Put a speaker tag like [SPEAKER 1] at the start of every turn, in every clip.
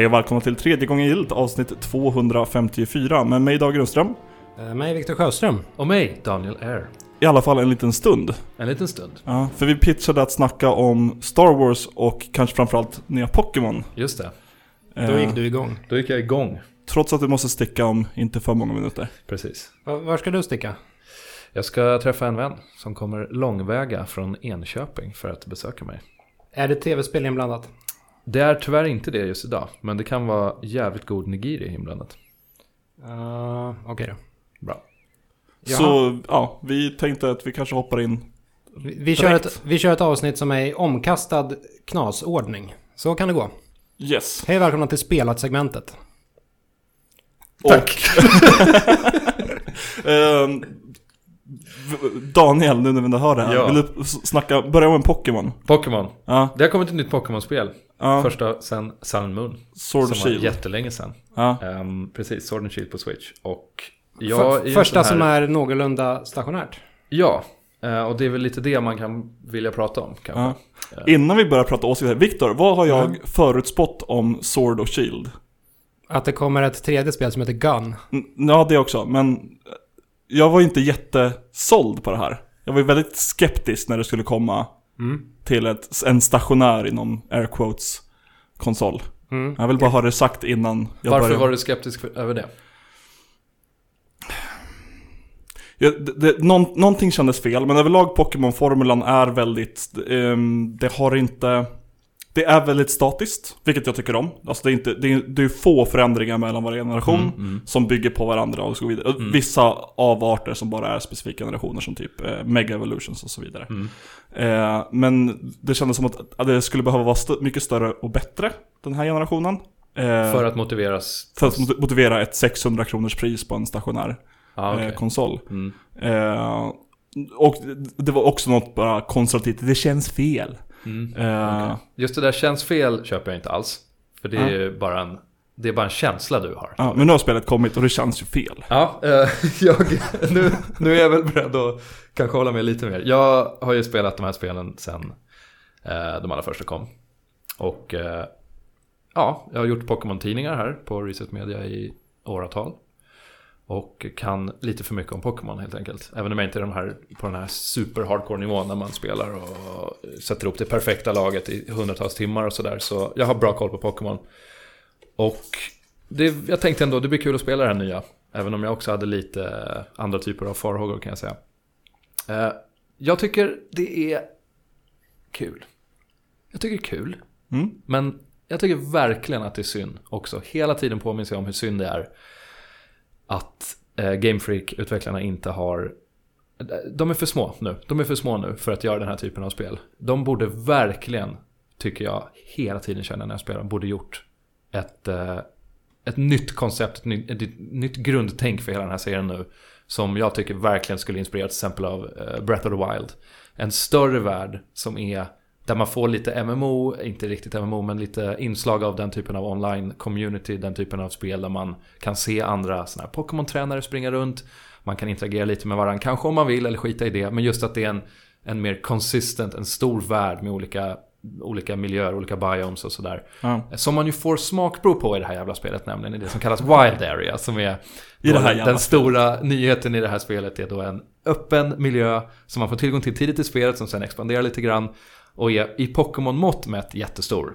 [SPEAKER 1] Hej och välkomna till tredje gången gillt avsnitt 254 med mig Dag Grundström.
[SPEAKER 2] Eh, Mig Viktor Sjöström.
[SPEAKER 3] Och mig, Daniel Air.
[SPEAKER 1] I alla fall en liten stund.
[SPEAKER 3] En liten stund.
[SPEAKER 1] Ja, för vi pitchade att snacka om Star Wars och kanske framförallt nya Pokémon.
[SPEAKER 3] Just det.
[SPEAKER 2] Då
[SPEAKER 1] Eh,
[SPEAKER 2] gick du igång.
[SPEAKER 3] Då gick jag igång.
[SPEAKER 1] Trots att du måste sticka om inte för många minuter.
[SPEAKER 3] Precis.
[SPEAKER 2] Va- Var ska du sticka?
[SPEAKER 3] Jag ska träffa en vän som kommer långväga från Enköping för att besöka mig.
[SPEAKER 2] Är det tv-spel inblandat?
[SPEAKER 3] Det är tyvärr inte det just idag, men det kan vara jävligt god nigiri inblandat.
[SPEAKER 2] Uh, Okej då.
[SPEAKER 3] Bra.
[SPEAKER 2] Jaha.
[SPEAKER 1] Så ja, vi tänkte att vi kanske hoppar in.
[SPEAKER 2] Vi, vi, kör ett, vi kör ett avsnitt som är i omkastad knasordning. Så kan det gå.
[SPEAKER 1] Yes.
[SPEAKER 2] Hej och välkomna till spelat-segmentet.
[SPEAKER 1] Tack! Ehm, Daniel, nu när vi hör det här.
[SPEAKER 3] Ja.
[SPEAKER 1] Vill du snacka, börja med Pokémon?
[SPEAKER 3] Pokémon.
[SPEAKER 1] Ja,
[SPEAKER 3] Det har kommit ett nytt Pokémon-spel.
[SPEAKER 1] Ja.
[SPEAKER 3] Första sen Sun and Moon.
[SPEAKER 1] Sword
[SPEAKER 3] som var
[SPEAKER 1] Shield.
[SPEAKER 3] jättelänge sedan.
[SPEAKER 1] Ja.
[SPEAKER 3] Ehm, precis, Sword and Shield på Switch. Och jag
[SPEAKER 2] För,
[SPEAKER 3] ju
[SPEAKER 2] första
[SPEAKER 3] sån
[SPEAKER 2] som
[SPEAKER 3] här...
[SPEAKER 2] är någorlunda stationärt.
[SPEAKER 3] Ja, eh, och det är väl lite det man kan vilja prata om kanske.
[SPEAKER 1] Ja. Innan vi börjar prata åsikter, Viktor, vad har jag
[SPEAKER 2] Mm.
[SPEAKER 1] förutspått om Sword och Shield?
[SPEAKER 2] Att det kommer ett tredje spel som heter Gun.
[SPEAKER 1] N- Ja, det också, men jag var inte jättesåld på det här. Jag var ju väldigt skeptisk när det skulle komma
[SPEAKER 2] Mm.
[SPEAKER 1] till ett, en stationär inom air quotes konsol.
[SPEAKER 2] Mm.
[SPEAKER 1] Jag vill bara ha det sagt innan jag
[SPEAKER 3] Varför
[SPEAKER 1] börjar.
[SPEAKER 3] var du skeptisk för, över det?
[SPEAKER 1] Ja, det, det, någon, någonting kändes fel, men överlag Pokémon-formulan är väldigt, ehm, det har inte, det är väldigt statiskt, vilket jag tycker om. Alltså det är, inte, det är, det är få förändringar mellan varje generation
[SPEAKER 3] Mm, mm.
[SPEAKER 1] som bygger på varandra och så vidare.
[SPEAKER 3] Mm.
[SPEAKER 1] Vissa avarter som bara är specifika generationer som typ eh, Mega Evolutions och så vidare.
[SPEAKER 3] Mm.
[SPEAKER 1] Eh, men det kändes som att, att det skulle behöva vara st- mycket större och bättre den här generationen. Eh,
[SPEAKER 3] För att motiveras?
[SPEAKER 1] för att mot- motivera ett 600 kronors pris på en stationär
[SPEAKER 3] Ja, okej.
[SPEAKER 1] eh, konsol.
[SPEAKER 3] Mm.
[SPEAKER 1] Eh, och det var också något bara konservativt, det känns fel.
[SPEAKER 3] Mm.
[SPEAKER 1] Eh,
[SPEAKER 3] Okej. Just det där känns fel köper jag inte alls. För det är ju bara en, det är bara en känsla du har.
[SPEAKER 1] ja, men nu har spelet kommit och det känns ju fel.
[SPEAKER 3] Ja, eh, jag, nu, nu är jag väl beredd att kanske hålla med lite mer. Jag har ju spelat de här spelen sen eh, de allra första kom. Och eh, ja, jag har gjort Pokémon-tidningar här på Reset Media i åratal. Och kan lite för mycket om Pokémon helt enkelt. Även om jag inte är de här, på den här super hardcore nivån när man spelar och sätter upp det perfekta laget i hundratals timmar och sådär. Så jag har bra koll på Pokémon. Och det, jag tänkte ändå det blir kul att spela det här nya. Även om jag också hade lite andra typer av farhågor kan jag säga. Eh, jag tycker det är kul. Jag tycker det är kul.
[SPEAKER 1] Mm.
[SPEAKER 3] Men jag tycker verkligen att det är synd också. Hela tiden påminns jag om hur synd det är att eh, Game Freak-utvecklarna inte har... De är för små nu. De är för små nu för att göra den här typen av spel. De borde verkligen, tycker jag, hela tiden känna när jag spelar, borde gjort ett, eh, ett nytt koncept, ett, nytt, ett nytt grundtänk för hela den här serien nu. Som jag tycker verkligen skulle inspireras till exempel av eh, Breath of the Wild. En större värld som är där man får lite MMO, inte riktigt MMO, men lite inslag av den typen av online community, den typen av spel där man kan se andra såna här Pokémon-tränare springa runt. Man kan interagera lite med varandra, kanske om man vill eller skita i det, men just att det är en, en mer consistent, en stor värld med olika, olika miljöer, olika biomes och sådär.
[SPEAKER 1] Ja.
[SPEAKER 3] Som man ju får smakprov på i det här jävla spelet nämligen, i det som kallas Wild Area, som är
[SPEAKER 1] det
[SPEAKER 3] den, stora nyheten i det här spelet är då en öppen miljö som man får tillgång till tidigt i spelet som sen expanderar lite grann och är i Pokémon-mått mätt jättestor.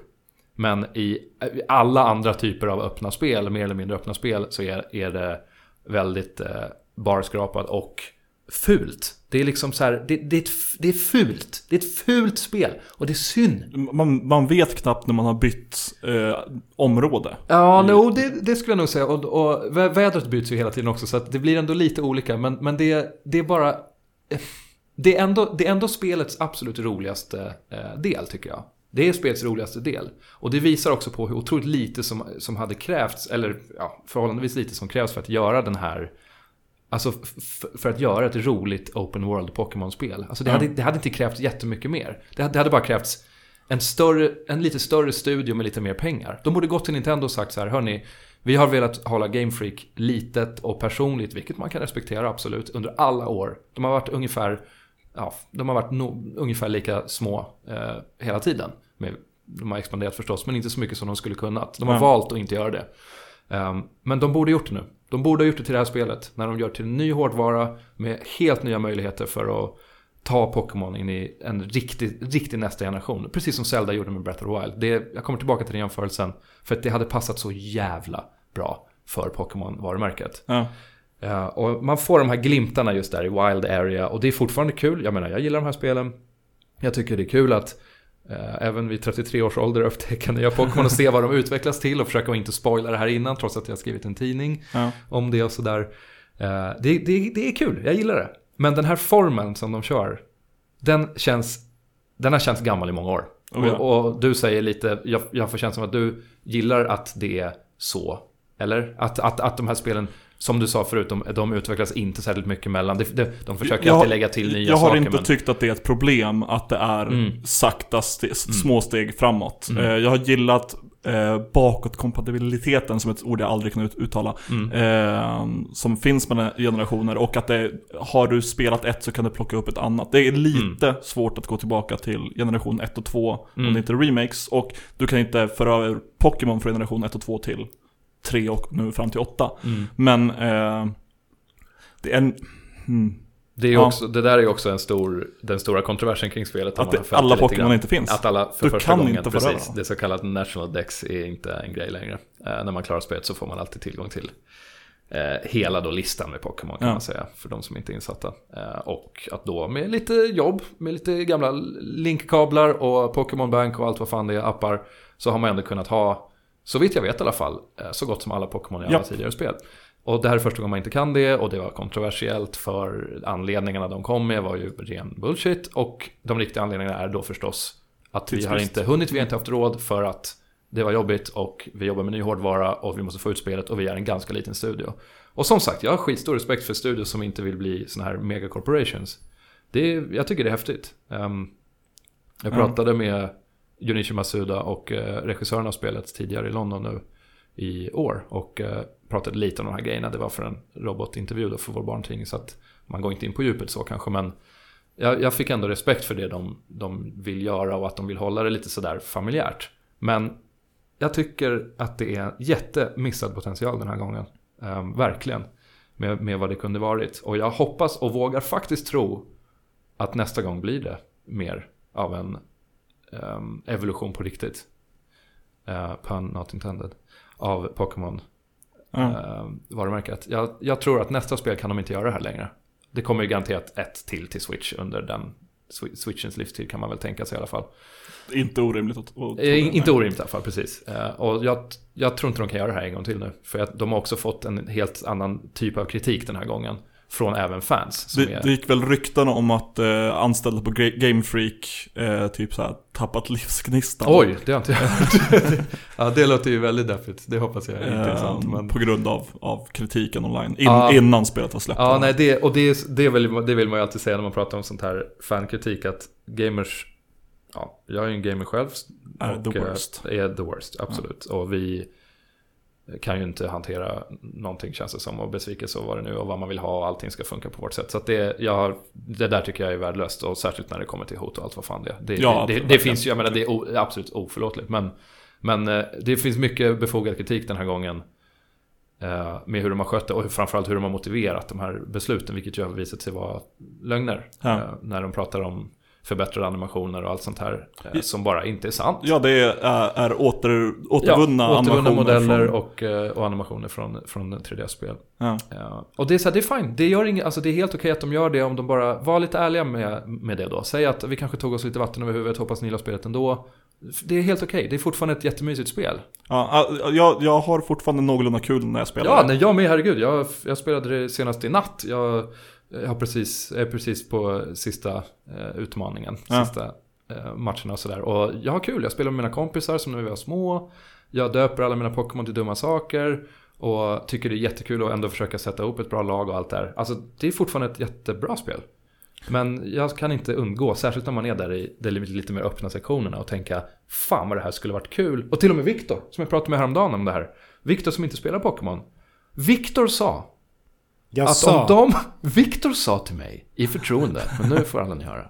[SPEAKER 3] Men i alla andra typer av öppna spel, mer eller mindre öppna spel, så är, är det väldigt eh, barskrapat och fult. Det är liksom så här, det, det, är ett, det är fult. Det är ett fult spel. Och det är synd.
[SPEAKER 1] Man, man vet knappt när man har bytt eh, område.
[SPEAKER 3] Ja, no, det, det skulle jag nog säga. Och, och vä- vädret byts ju hela tiden också, så att det blir ändå lite olika. Men, men det, det är bara... Det är, ändå, det är ändå spelets absolut roligaste eh, del, tycker jag. Det är spelets roligaste del. Och det visar också på hur otroligt lite som, som hade krävts, eller ja, förhållandevis lite som krävs för att göra den här... Alltså för att göra ett roligt open world Pokémon-spel. Alltså det,
[SPEAKER 1] Ja.
[SPEAKER 3] hade, det hade inte krävt jättemycket mer. Det hade, det hade bara krävts en, större, en lite större studio med lite mer pengar. De borde gått till Nintendo och sagt så här, hörni, vi har velat hålla Game Freak litet och personligt, vilket man kan respektera absolut, under alla år. De har varit ungefär, ja, de har varit no, ungefär lika små eh, hela tiden. De har expanderat förstås, men inte så mycket som de skulle kunnat. De har
[SPEAKER 1] Ja.
[SPEAKER 3] valt att inte göra det. Ehm, men de borde gjort det nu. De borde ha gjort det till det här spelet. När de gör till en ny hårdvara med helt nya möjligheter för att ta Pokémon in i en riktig, riktig nästa generation. Precis som Zelda gjorde med Breath of the Wild. Det, jag kommer tillbaka till den jämförelsen. För att det hade passat så jävla bra för Pokémon-varumärket.
[SPEAKER 1] Ja.
[SPEAKER 3] Ja, och man får de här glimtarna just där i Wild Area och det är fortfarande kul. Jag menar, jag gillar de här spelen. Jag tycker det är kul att eh, även vid 33 års ålder upptäcka nya Pokémon och se vad de utvecklas till och försöka inte spoila det här innan trots att jag skrivit en tidning
[SPEAKER 1] Ja.
[SPEAKER 3] om det och sådär. Eh, det, det, det är kul, jag gillar det. Men den här formen som de kör, den känns, den har känts gammal i många år.
[SPEAKER 1] Oh ja.
[SPEAKER 3] och, och du säger lite, jag, jag får känslan av att du gillar att det är så. Eller? Att, att, att de här spelen, som du sa förut, de, de utvecklas inte särskilt mycket mellan. De, de, de försöker
[SPEAKER 1] Jag-
[SPEAKER 3] alltid lägga till nya
[SPEAKER 1] Jag har
[SPEAKER 3] saker.
[SPEAKER 1] inte
[SPEAKER 3] men...
[SPEAKER 1] tyckt att det är ett problem att det är
[SPEAKER 3] Mm.
[SPEAKER 1] sakta ste- små steg framåt.
[SPEAKER 3] Mm.
[SPEAKER 1] Eh, Jag har gillat eh, bakåtkompatibiliteten som ett ord jag aldrig kan ut- uttala.
[SPEAKER 3] Mm.
[SPEAKER 1] Eh, som finns mellan generationer och att det, har du spelat ett så kan du plocka upp ett annat. Det är lite svårt att gå tillbaka till generation 1 och 2
[SPEAKER 3] Mm.
[SPEAKER 1] om det inte är remakes. Och du kan inte föra över Pokémon från generation 1 och 2 till 3 och nu fram till 8.
[SPEAKER 3] Mm.
[SPEAKER 1] Men eh, det är en... Hmm.
[SPEAKER 3] Det, är
[SPEAKER 1] Ja.
[SPEAKER 3] också, det där är ju också en stor, den stora kontroversen kring spelet.
[SPEAKER 1] Att
[SPEAKER 3] man
[SPEAKER 1] det, alla Pokémon inte finns.
[SPEAKER 3] Att alla för
[SPEAKER 1] Du
[SPEAKER 3] första
[SPEAKER 1] kan
[SPEAKER 3] gången,
[SPEAKER 1] inte
[SPEAKER 3] precis, det så kallade National Dex är inte en grej längre. Eh, när man klarar spelet så får man alltid tillgång till eh, hela då listan med Pokémon kan
[SPEAKER 1] Ja.
[SPEAKER 3] man säga. För de som inte är insatta. Eh, och att då med lite jobb, med lite gamla linkkablar och Pokémon Bank och allt vad fan det är, appar. Så har man ändå kunnat ha, så vitt jag vet i alla fall, eh, så gott som alla Pokémon i alla
[SPEAKER 1] Ja.
[SPEAKER 3] tidigare spel. Och det här är första gången man inte kan det och det var kontroversiellt för anledningarna de kom med var ju ren bullshit. Och de riktiga anledningarna är då förstås att vi har inte hunnit, vi har inte haft råd för att det var jobbigt och vi jobbar med ny hårdvara och vi måste få ut spelet och vi är en ganska liten studio. Och som sagt, jag har skitstor respekt för studios som inte vill bli såna här megacorporations. Det jag tycker det är häftigt. Ehm, jag
[SPEAKER 1] Ja.
[SPEAKER 3] pratade med Junichi Masuda och eh, regissören av spelet tidigare i London nu i år och eh, pratade lite om de här grejerna. Det var för en robotintervju då för vår barntidning så att man går inte in på djupet så kanske men jag, jag fick ändå respekt för det de, de vill göra och att de vill hålla det lite sådär familjärt. Men jag tycker att det är jättemissad potential den här gången. Ehm, verkligen. Med, med vad det kunde varit. Och jag hoppas och vågar faktiskt tro att nästa gång blir det mer av en ehm, evolution på riktigt. Uh, pun not intended. Av Pokémon
[SPEAKER 1] Ja.
[SPEAKER 3] eh, varumärket. Jag, jag tror att nästa spel kan de inte göra det här längre. Det kommer ju garanterat ett till till Switch under den Swi- Switchens livstid kan man väl tänka sig i alla fall.
[SPEAKER 1] Inte orimligt att... att
[SPEAKER 3] Eh, inte orimligt i alla fall, precis. Eh, och jag, jag tror inte de kan göra det här en gång till nu. För att de har också fått en helt annan typ av kritik den här gången. Från även fans. Som
[SPEAKER 1] Det,
[SPEAKER 3] är,
[SPEAKER 1] det gick väl rykten om att eh, anställda på Ga- Game Freak eh, typ så här tappat livsgnistan.
[SPEAKER 3] Oj, det har inte jag hört. ja, det låter ju väldigt deppigt. Det hoppas jag inte är
[SPEAKER 1] Eh,
[SPEAKER 3] sant. Men...
[SPEAKER 1] På grund av, av kritiken online. In,
[SPEAKER 3] Ja.
[SPEAKER 1] Innan spelet var släppt.
[SPEAKER 3] Ja, nej, det, och det, är- det, vill, det vill man ju alltid säga när man pratar om sånt här fankritik. Att gamers, ja, jag är ju en gamer själv.
[SPEAKER 1] Är the
[SPEAKER 3] eh,
[SPEAKER 1] worst.
[SPEAKER 3] Är the worst, absolut. Och vi kan ju inte hantera någonting känns det som. Och besvikelse och vad det nu och vad man vill ha och allting ska funka på vårt sätt. Så det, jag har, det där tycker jag är värdelöst. Och särskilt när det kommer till hot och allt vad fan det är. Det,
[SPEAKER 1] Ja,
[SPEAKER 3] det, det, det finns ju, jag menar det är o, absolut oförlåtligt. Men, men eh, det finns mycket befogad kritik den här gången. eh, Med hur de har skött det och framförallt hur de har motiverat de här besluten. Vilket ju har visat sig vara lögner.
[SPEAKER 1] Ja.
[SPEAKER 3] eh, När de pratar om förbättrade animationer och allt sånt här. eh, Som bara inte är sant.
[SPEAKER 1] Ja, det är, är åter, återvunna
[SPEAKER 3] ja, återvunna
[SPEAKER 1] animationer
[SPEAKER 3] modeller
[SPEAKER 1] från-
[SPEAKER 3] och, eh, och animationer från, från 3D-spel.
[SPEAKER 1] Ja.
[SPEAKER 3] Ja. Och det är så här, det är fine. Det, gör inget, alltså det är helt okej att de gör det om de bara var lite ärliga med, med det då. Säg att vi kanske tog oss lite vatten över huvudet, hoppas ni gillar spelet ändå. Det är helt okej. Det är fortfarande ett jättemysigt spel.
[SPEAKER 1] Ja, jag, jag har fortfarande någorlunda kul när jag spelar.
[SPEAKER 3] Ja, nej, jag med, herregud. Jag, jag spelade det senast i natt. Jag har precis, är precis på sista eh, utmaningen.
[SPEAKER 1] Ja.
[SPEAKER 3] Sista eh, matcherna och sådär. Och jag har kul. Jag spelar med mina kompisar som när vi var små. Jag döper alla mina Pokémon till dumma saker. Och tycker det är jättekul att ändå försöka sätta ihop ett bra lag och allt det här. Alltså, det är fortfarande ett jättebra spel. Men jag kan inte undgå, särskilt när man är där i de lite mer öppna sektionerna och tänka Fan vad det här skulle varit kul. Och till och med Viktor, som jag pratade med häromdagen om det här. Viktor som inte spelar Pokémon. Viktor sa
[SPEAKER 2] Jag
[SPEAKER 3] att
[SPEAKER 2] sa...
[SPEAKER 3] om de... Viktor sa till mig i förtroende, men nu får alla ni höra.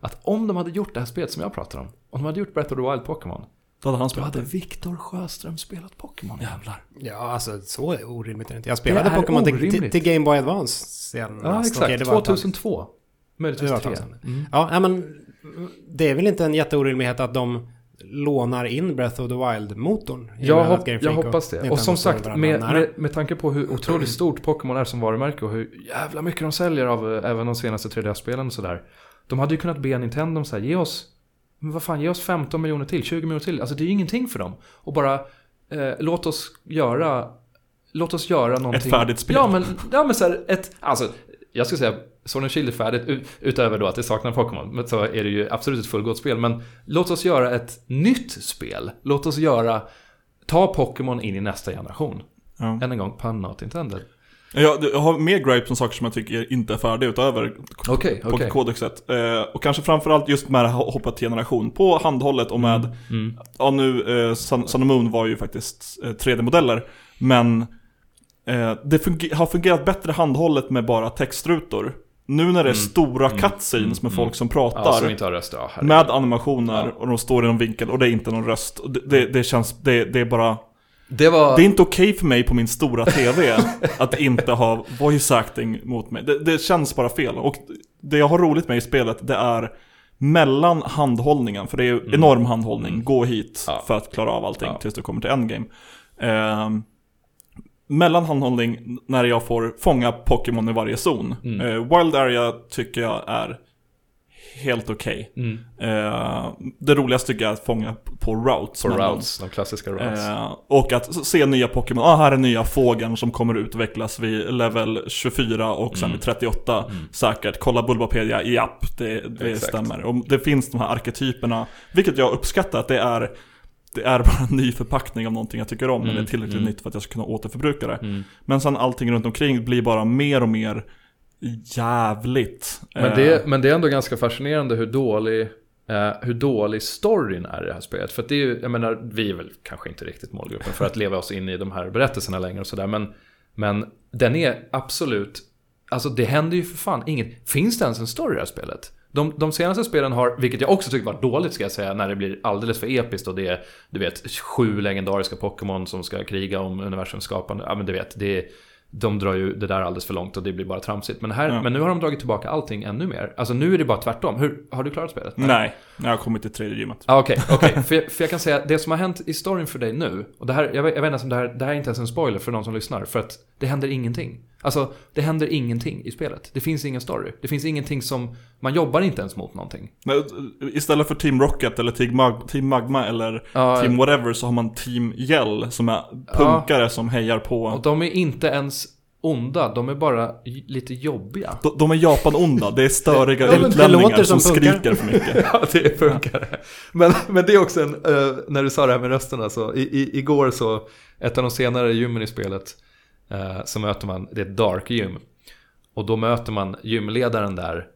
[SPEAKER 3] Att om de hade gjort det här spelet som jag pratar om. Om de hade gjort Breath of the Wild Pokémon,
[SPEAKER 1] Då hade han
[SPEAKER 3] då
[SPEAKER 1] spelat
[SPEAKER 3] hade
[SPEAKER 1] det.
[SPEAKER 3] Viktor Sjöström spelat Pokémon.
[SPEAKER 1] Jävlar.
[SPEAKER 2] Ja, alltså så orimligt är det inte. Jag spelade
[SPEAKER 3] är
[SPEAKER 2] Pokémon till, till, Game Boy Advance senast.
[SPEAKER 3] Ja, exakt.
[SPEAKER 2] Okej, det var ett tag.
[SPEAKER 3] 2002.
[SPEAKER 2] Det
[SPEAKER 3] Möjligtvis
[SPEAKER 2] var ett
[SPEAKER 3] tre.
[SPEAKER 2] tag sedan.
[SPEAKER 3] Mm.
[SPEAKER 2] Ja, men det är väl inte en jätteorimlighet att de lånar in Breath of the Wild-motorn?
[SPEAKER 3] Jag,
[SPEAKER 2] Game
[SPEAKER 3] jag hoppas det. Och som sagt, med, med, med tanke på hur otroligt stort Pokémon är som varumärke och hur jävla mycket de säljer av eh, även de senaste 3DS-spelen och sådär. De hade ju kunnat be Nintendo så här, ge oss, men vad fan, ge oss 15 miljoner till, 20 miljoner till. Alltså det är ju ingenting för dem. Och bara, eh, låt oss göra, låt oss göra någonting.
[SPEAKER 1] färdigt spel.
[SPEAKER 3] Ja men, ja, men så här, ett, alltså, jag skulle säga, Sword and Shield är färdigt, utöver då att det saknar Pokémon. Men så är det ju absolut ett fullgott spel. Men låt oss göra ett nytt spel. Låt oss göra, ta Pokémon in i nästa generation.
[SPEAKER 1] Ja.
[SPEAKER 3] Än en gång, pun not intended.
[SPEAKER 1] Jag, jag har mer gripes om saker som jag tycker inte är färdiga utöver
[SPEAKER 3] Okej, okej.
[SPEAKER 1] Pokékodexet. Eh, och kanske framförallt just med det här hoppat till generation. På handhållet och med,
[SPEAKER 3] Mm.
[SPEAKER 1] ja nu, eh, Sun, Sun Moon var ju faktiskt eh, 3D-modeller. Men eh, det funger- har fungerat bättre handhållet med bara textrutor. Nu när det är stora cutscenes med folk som pratar.
[SPEAKER 3] Ja, som inte har röst, ja.
[SPEAKER 1] med animationer
[SPEAKER 3] Ja.
[SPEAKER 1] och de står i någon vinkel och det är inte någon röst. Det, det, det känns, det, det är bara...
[SPEAKER 3] Det var...
[SPEAKER 1] Det är inte okej för mig på min stora TV att inte ha voice acting mot mig. Det, det känns bara fel. Och det jag har roligt med i spelet, det är mellan handhållningen, för det är ju enorm handhållning, gå hit
[SPEAKER 3] Mm. Ja.
[SPEAKER 1] för att klara av allting tills du kommer till endgame. Ehm, mellan handhållning när jag får fånga Pokémon i varje zon.
[SPEAKER 3] Mm.
[SPEAKER 1] Eh, Wild Area tycker jag är helt okej.
[SPEAKER 3] Mm.
[SPEAKER 1] Eh, det roligaste tycker jag är att fånga på routes.
[SPEAKER 3] På routes, de klassiska routes.
[SPEAKER 1] Eh, och att se nya Pokémon. Ah, här är nya fågeln som kommer utvecklas vid level 24 och sen
[SPEAKER 3] Mm.
[SPEAKER 1] vid 38. Säkert. Kolla Bulbapedia, japp, det, det
[SPEAKER 3] Exakt.
[SPEAKER 1] stämmer. Och det finns de här arketyperna, vilket jag uppskattar att det är det är bara en ny förpackning av någonting jag tycker om, men det är tillräckligt
[SPEAKER 3] mm.
[SPEAKER 1] nytt för att jag ska kunna återförbruka det.
[SPEAKER 3] Mm.
[SPEAKER 1] Men sen allting runt omkring blir bara mer och mer jävligt.
[SPEAKER 3] Men
[SPEAKER 1] Eh,
[SPEAKER 3] det, men det är ändå ganska fascinerande hur dålig, eh, hur dålig storyn är i det här spelet. För att det är ju, jag menar, vi är väl kanske inte riktigt målgruppen för att leva oss in i de här berättelserna längre och sådär. Men, men den är absolut, alltså det händer ju för fan inget. Finns det ens en story i det här spelet? De, de senaste spelen har, vilket jag också tycker var dåligt ska jag säga, när det blir alldeles för episkt och det är, du vet, sju legendariska Pokémon som ska kriga om universums skapande. Ja men du vet, det är, de drar ju det där alldeles för långt och det blir bara tramsigt. Men, här,
[SPEAKER 1] Ja.
[SPEAKER 3] men nu har de dragit tillbaka allting ännu mer. Alltså nu är det bara tvärtom. Hur, har du klarat spelet?
[SPEAKER 1] Nej, jag har kommit till tredje gymmet.
[SPEAKER 3] Ah, Okej, okej. För, jag- för jag kan säga det som har hänt i storyn för dig nu, och det här, jag vet, jag vet inte om det här, det här är inte ens en spoiler för någon som lyssnar, för att det händer ingenting. Alltså, det händer ingenting i spelet. Det finns ingen story. Det finns ingenting som, man jobbar inte ens mot någonting.
[SPEAKER 1] Nej, Istället för Team Rocket eller Team, Mag- Team Magma eller
[SPEAKER 3] Ja.
[SPEAKER 1] Team Whatever så har man Team Yell som är punkare som hejar på.
[SPEAKER 3] Och de är inte ens onda, de är bara lite jobbiga.
[SPEAKER 1] De, de är Japan-onda, det är störiga
[SPEAKER 2] Det- det
[SPEAKER 1] utlänningar som,
[SPEAKER 2] som
[SPEAKER 1] skriker för mycket.
[SPEAKER 3] Ja, det funkar. Men, men det är också en, eh, när du sa det här med rösterna så, i, i, igår så, ett av de senare gymmen i spelet, eh, så möter man, det är ett dark gym. Och då möter man, gymledaren där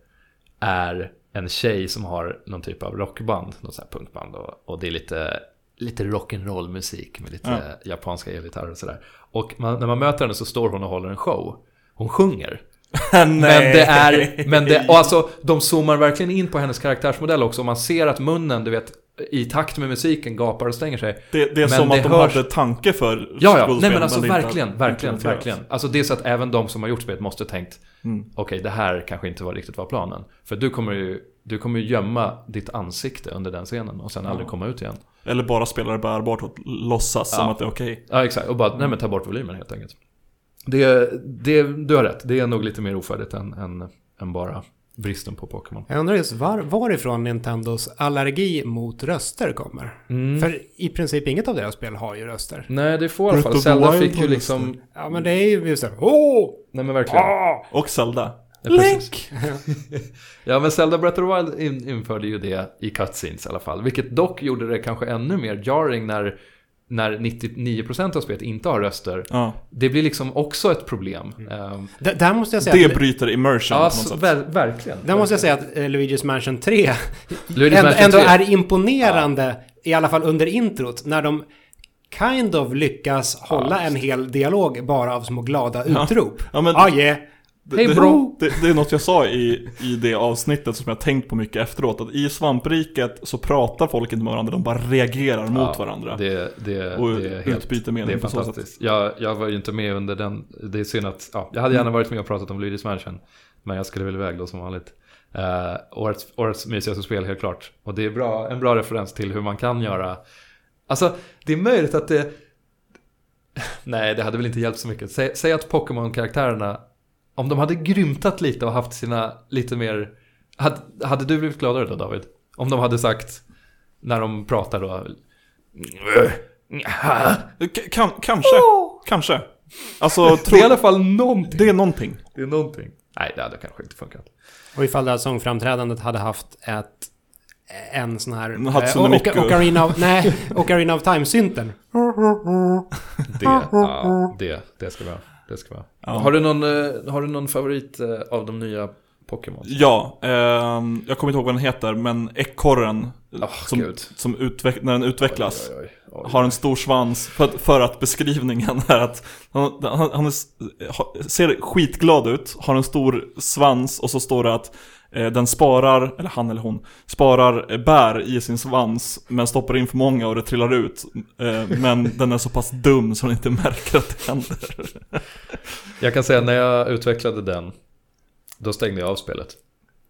[SPEAKER 3] är en tjej som har någon typ av rockband, något sånt här punkband. Och, och det är lite, lite rock'n'roll musik med lite japanska elgitarrer och sådär. Och man, när man möter henne så står hon och håller en show. Hon sjunger. Men det är, men det, och alltså de zoomar verkligen in på hennes karaktärsmodell också. Och man ser att munnen, du vet, i takt med musiken gapar och stänger sig.
[SPEAKER 1] Det, det är
[SPEAKER 3] Men
[SPEAKER 1] som
[SPEAKER 3] det
[SPEAKER 1] att de
[SPEAKER 3] hörs-
[SPEAKER 1] hade tanke för
[SPEAKER 3] Ja, ja, nej men alltså
[SPEAKER 1] inte
[SPEAKER 3] verkligen, verkligen, verkligen. Alltså det är så att även de som har gjort spelet måste tänkt,
[SPEAKER 1] Mm.
[SPEAKER 3] okej det här kanske inte var riktigt var planen. För du kommer ju, du kommer ju gömma ditt ansikte under den scenen och sen aldrig komma ut igen.
[SPEAKER 1] Eller bara spela det bärbart och låtsas som
[SPEAKER 3] Ja.
[SPEAKER 1] att det är okej.
[SPEAKER 3] Ja, exakt. Och bara, nej men ta bort volymen helt enkelt. Det, det, du har rätt, det är nog lite mer ofärdigt än, än, än bara bristen på Pokémon.
[SPEAKER 2] Jag undrar just var, varifrån Nintendos allergi mot röster kommer.
[SPEAKER 3] Mm.
[SPEAKER 2] För i princip inget av deras spel har ju röster.
[SPEAKER 3] Nej, det får i alla fall. Zelda fick ju liksom...
[SPEAKER 2] Ja, men det är ju just det. Åh!
[SPEAKER 3] Nej men verkligen.
[SPEAKER 2] Ah!
[SPEAKER 1] Och Zelda.
[SPEAKER 3] Ja, precis. Ja men Zelda Breath of the Wild in, införde ju det i cutscenes i alla fall. Vilket dock gjorde det kanske ännu mer jarring när, när 99% av spelet inte har röster.
[SPEAKER 1] Ja.
[SPEAKER 3] Det blir liksom också ett problem. Ehm,
[SPEAKER 2] D- där måste jag säga
[SPEAKER 1] Det
[SPEAKER 2] att,
[SPEAKER 1] bryter immersion
[SPEAKER 3] ja,
[SPEAKER 1] på något
[SPEAKER 3] så,
[SPEAKER 1] sätt.
[SPEAKER 3] ver, verkligen.
[SPEAKER 2] där måste jag säga att eh, Luigi's Mansion 3
[SPEAKER 3] Luigi's
[SPEAKER 2] ändå,
[SPEAKER 3] Mansion
[SPEAKER 2] ändå
[SPEAKER 3] 3.
[SPEAKER 2] är imponerande, i alla fall under introt, när de kind of lyckas hålla en hel dialog bara av små glada utrop.
[SPEAKER 1] Ja, men-
[SPEAKER 2] Ah, yeah.
[SPEAKER 1] Det, det,
[SPEAKER 3] bro!
[SPEAKER 1] Det, det är något jag sa i, i det avsnittet som jag tänkt på mycket efteråt. Att i svampriket så pratar folk inte med varandra, de bara reagerar mot
[SPEAKER 3] Ja,
[SPEAKER 1] varandra.
[SPEAKER 3] Det, det,
[SPEAKER 1] och
[SPEAKER 3] det är helt
[SPEAKER 1] utbyter
[SPEAKER 3] Det
[SPEAKER 1] mening
[SPEAKER 3] är
[SPEAKER 1] så sätt.
[SPEAKER 3] fantastiskt. Jag, jag var ju inte med under den, det är synd att, ja, jag hade gärna varit med och pratat om Luigi's Mansion. Men jag skulle väl iväg då som vanligt. Uh, årets, årets mysigaste spel helt klart. Och det är bra, en bra referens till hur man kan göra. Alltså, det är möjligt att det... Nej, det hade väl inte hjälpt så mycket. Säg, säg att Pokémon-karaktärerna, om de hade grymtat lite och haft sina lite mer... Hade, hade du blivit gladare då David? Om de hade sagt, när de pratar då...
[SPEAKER 1] K- kanske, kanske. Alltså,
[SPEAKER 3] Det
[SPEAKER 1] tro,
[SPEAKER 3] är i alla fall någonting.
[SPEAKER 1] det är någonting.
[SPEAKER 3] Det är någonting. Nej, det hade kanske inte funkat.
[SPEAKER 2] Och ifall det här sångframträdandet hade haft ett en sån här...
[SPEAKER 1] Hatsune
[SPEAKER 2] eh,
[SPEAKER 1] Miku.
[SPEAKER 2] Oca- Ocarina of... Nej, Ocarina of Time-synten.
[SPEAKER 3] Det, ja, det, det ska vi ha. Det ska vi ha.
[SPEAKER 1] Ja.
[SPEAKER 3] Har, du någon, eh, har du någon favorit eh, av de nya Pokémon?
[SPEAKER 1] Ja, ehm, jag kommer inte ihåg vad den heter, men ekorren
[SPEAKER 3] Åh,
[SPEAKER 1] som, som utveck, när den utvecklas
[SPEAKER 3] Oj, oj, oj,
[SPEAKER 1] har en stor svans för att, för att beskrivningen är att han, han, han är, ser skitglad ut, har en stor svans och så står det att eh, den sparar, eller han eller hon, sparar eh, bär i sin svans men stoppar in för många och det trillar ut. Eh, men den är så pass dum så den inte märker att det händer.
[SPEAKER 3] Jag kan säga när jag utvecklade den, då stängde jag av spelet.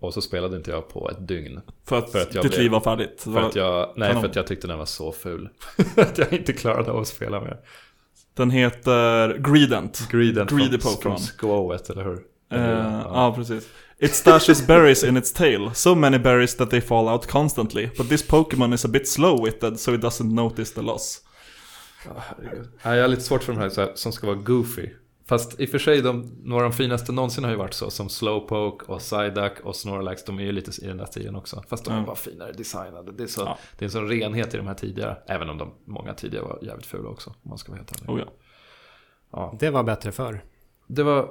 [SPEAKER 3] Och så spelade inte jag på ett dygn.
[SPEAKER 1] För att,
[SPEAKER 3] För att jag
[SPEAKER 1] ditt
[SPEAKER 3] blev-
[SPEAKER 1] liv var färdigt.
[SPEAKER 3] För att jag, nej,
[SPEAKER 1] kanon.
[SPEAKER 3] för att jag tyckte den var så ful. att jag inte klarade av att spela mer.
[SPEAKER 1] Den heter Greedent.
[SPEAKER 3] Greedent
[SPEAKER 1] Greedy
[SPEAKER 3] från,
[SPEAKER 1] Pokémon.
[SPEAKER 3] från Squowet, eller hur?
[SPEAKER 1] Eh,
[SPEAKER 3] Ja.
[SPEAKER 1] ja, precis. It stashes berries in its tail. So many berries that they fall out constantly. But this Pokémon is a bit slow-witted so it doesn't notice the loss.
[SPEAKER 3] Ja. Nej, jag har lite svårt för de här, så här som ska vara goofy. Fast i och för sig, de, några av de finaste någonsin har ju varit så. Som Slowpoke och Psyduck och Snorlax. De är ju lite i den där stilen också. Fast de är
[SPEAKER 1] Ja.
[SPEAKER 3] bara finare designade. Det är, så,
[SPEAKER 1] Ja.
[SPEAKER 3] det är en sån renhet i de här tidigare. Även om de många tidigare var jävligt fula också. Om man ska vara helt ärlig.
[SPEAKER 1] Oh, ja.
[SPEAKER 3] Ja,
[SPEAKER 2] Det var bättre förr.
[SPEAKER 3] Det var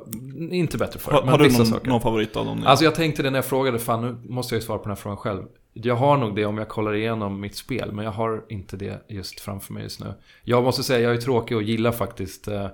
[SPEAKER 3] inte bättre förr.
[SPEAKER 1] Har, har du någon,
[SPEAKER 3] saker.
[SPEAKER 1] någon favorit av dem? nu?
[SPEAKER 3] Alltså jag tänkte det när jag frågade, fan nu måste jag ju svara på den här frågan själv. Jag har nog det om jag kollar igenom mitt spel, men jag har inte det just framför mig just nu. Jag måste säga, jag är tråkig och gillar faktiskt... Eh,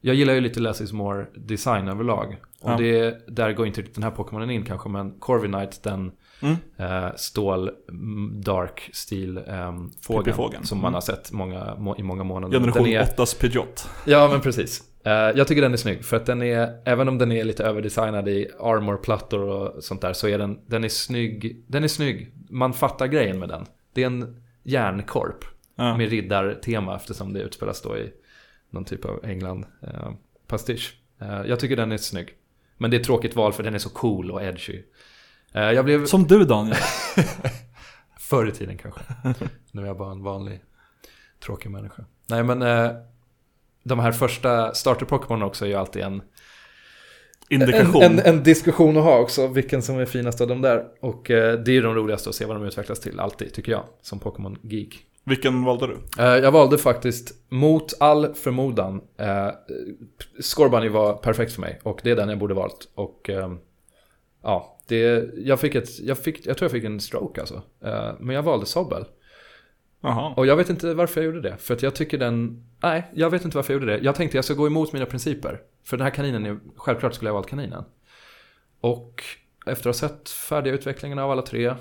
[SPEAKER 3] jag gillar ju lite less is more design överlag. Och
[SPEAKER 1] Ja.
[SPEAKER 3] det, där går inte den här Pokémonen in kanske, men Corviknight, den
[SPEAKER 1] Mm.
[SPEAKER 3] eh, stål, mm, dark stil eh, fågeln, som man
[SPEAKER 1] Mm.
[SPEAKER 3] har sett många, må, i många månader.
[SPEAKER 1] Generation
[SPEAKER 3] Den är-
[SPEAKER 1] 8s Pidgeot.
[SPEAKER 3] Ja, men precis. Eh, jag tycker den är snygg, för att den är, även om den är lite överdesignad i armorplattor och sånt där, så är den, den är snygg. Den är snygg. Man fattar grejen med den. Det är en järnkorp
[SPEAKER 1] Ja.
[SPEAKER 3] med riddartema eftersom det utspelas då i någon typ av England eh, pastisch. Eh, jag tycker den är snygg. Men det är ett tråkigt val för den är så cool och edgy. Eh, jag blev
[SPEAKER 1] Som du Daniel.
[SPEAKER 3] förr i tiden kanske. nu är jag bara en vanlig tråkig människa. Nej men de här första starter Pokémon också är ju alltid en,
[SPEAKER 1] Indikation.
[SPEAKER 3] en, en, en diskussion att ha också. Vilken som är finast av de där. Och eh, det är ju de roligaste att se vad de utvecklas till alltid tycker jag. Som Pokémon Geek.
[SPEAKER 1] Vilken valde du?
[SPEAKER 3] Eh, jag valde faktiskt mot all förmodan. Eh, Scorbunny var perfekt för mig. Och det är den jag borde valt. Och ehm, ja, det, jag, fick ett, jag, fick, jag tror jag fick en stroke alltså. Eh, men jag valde Sobel.
[SPEAKER 1] Jaha.
[SPEAKER 3] Och jag vet inte varför jag gjorde det. För att jag tycker den... Nej, jag vet inte varför jag gjorde det. Jag tänkte jag ska gå emot mina principer. För den här kaninen, är, självklart skulle jag ha valt kaninen. Och efter att ha sett färdiga utvecklingen av alla tre.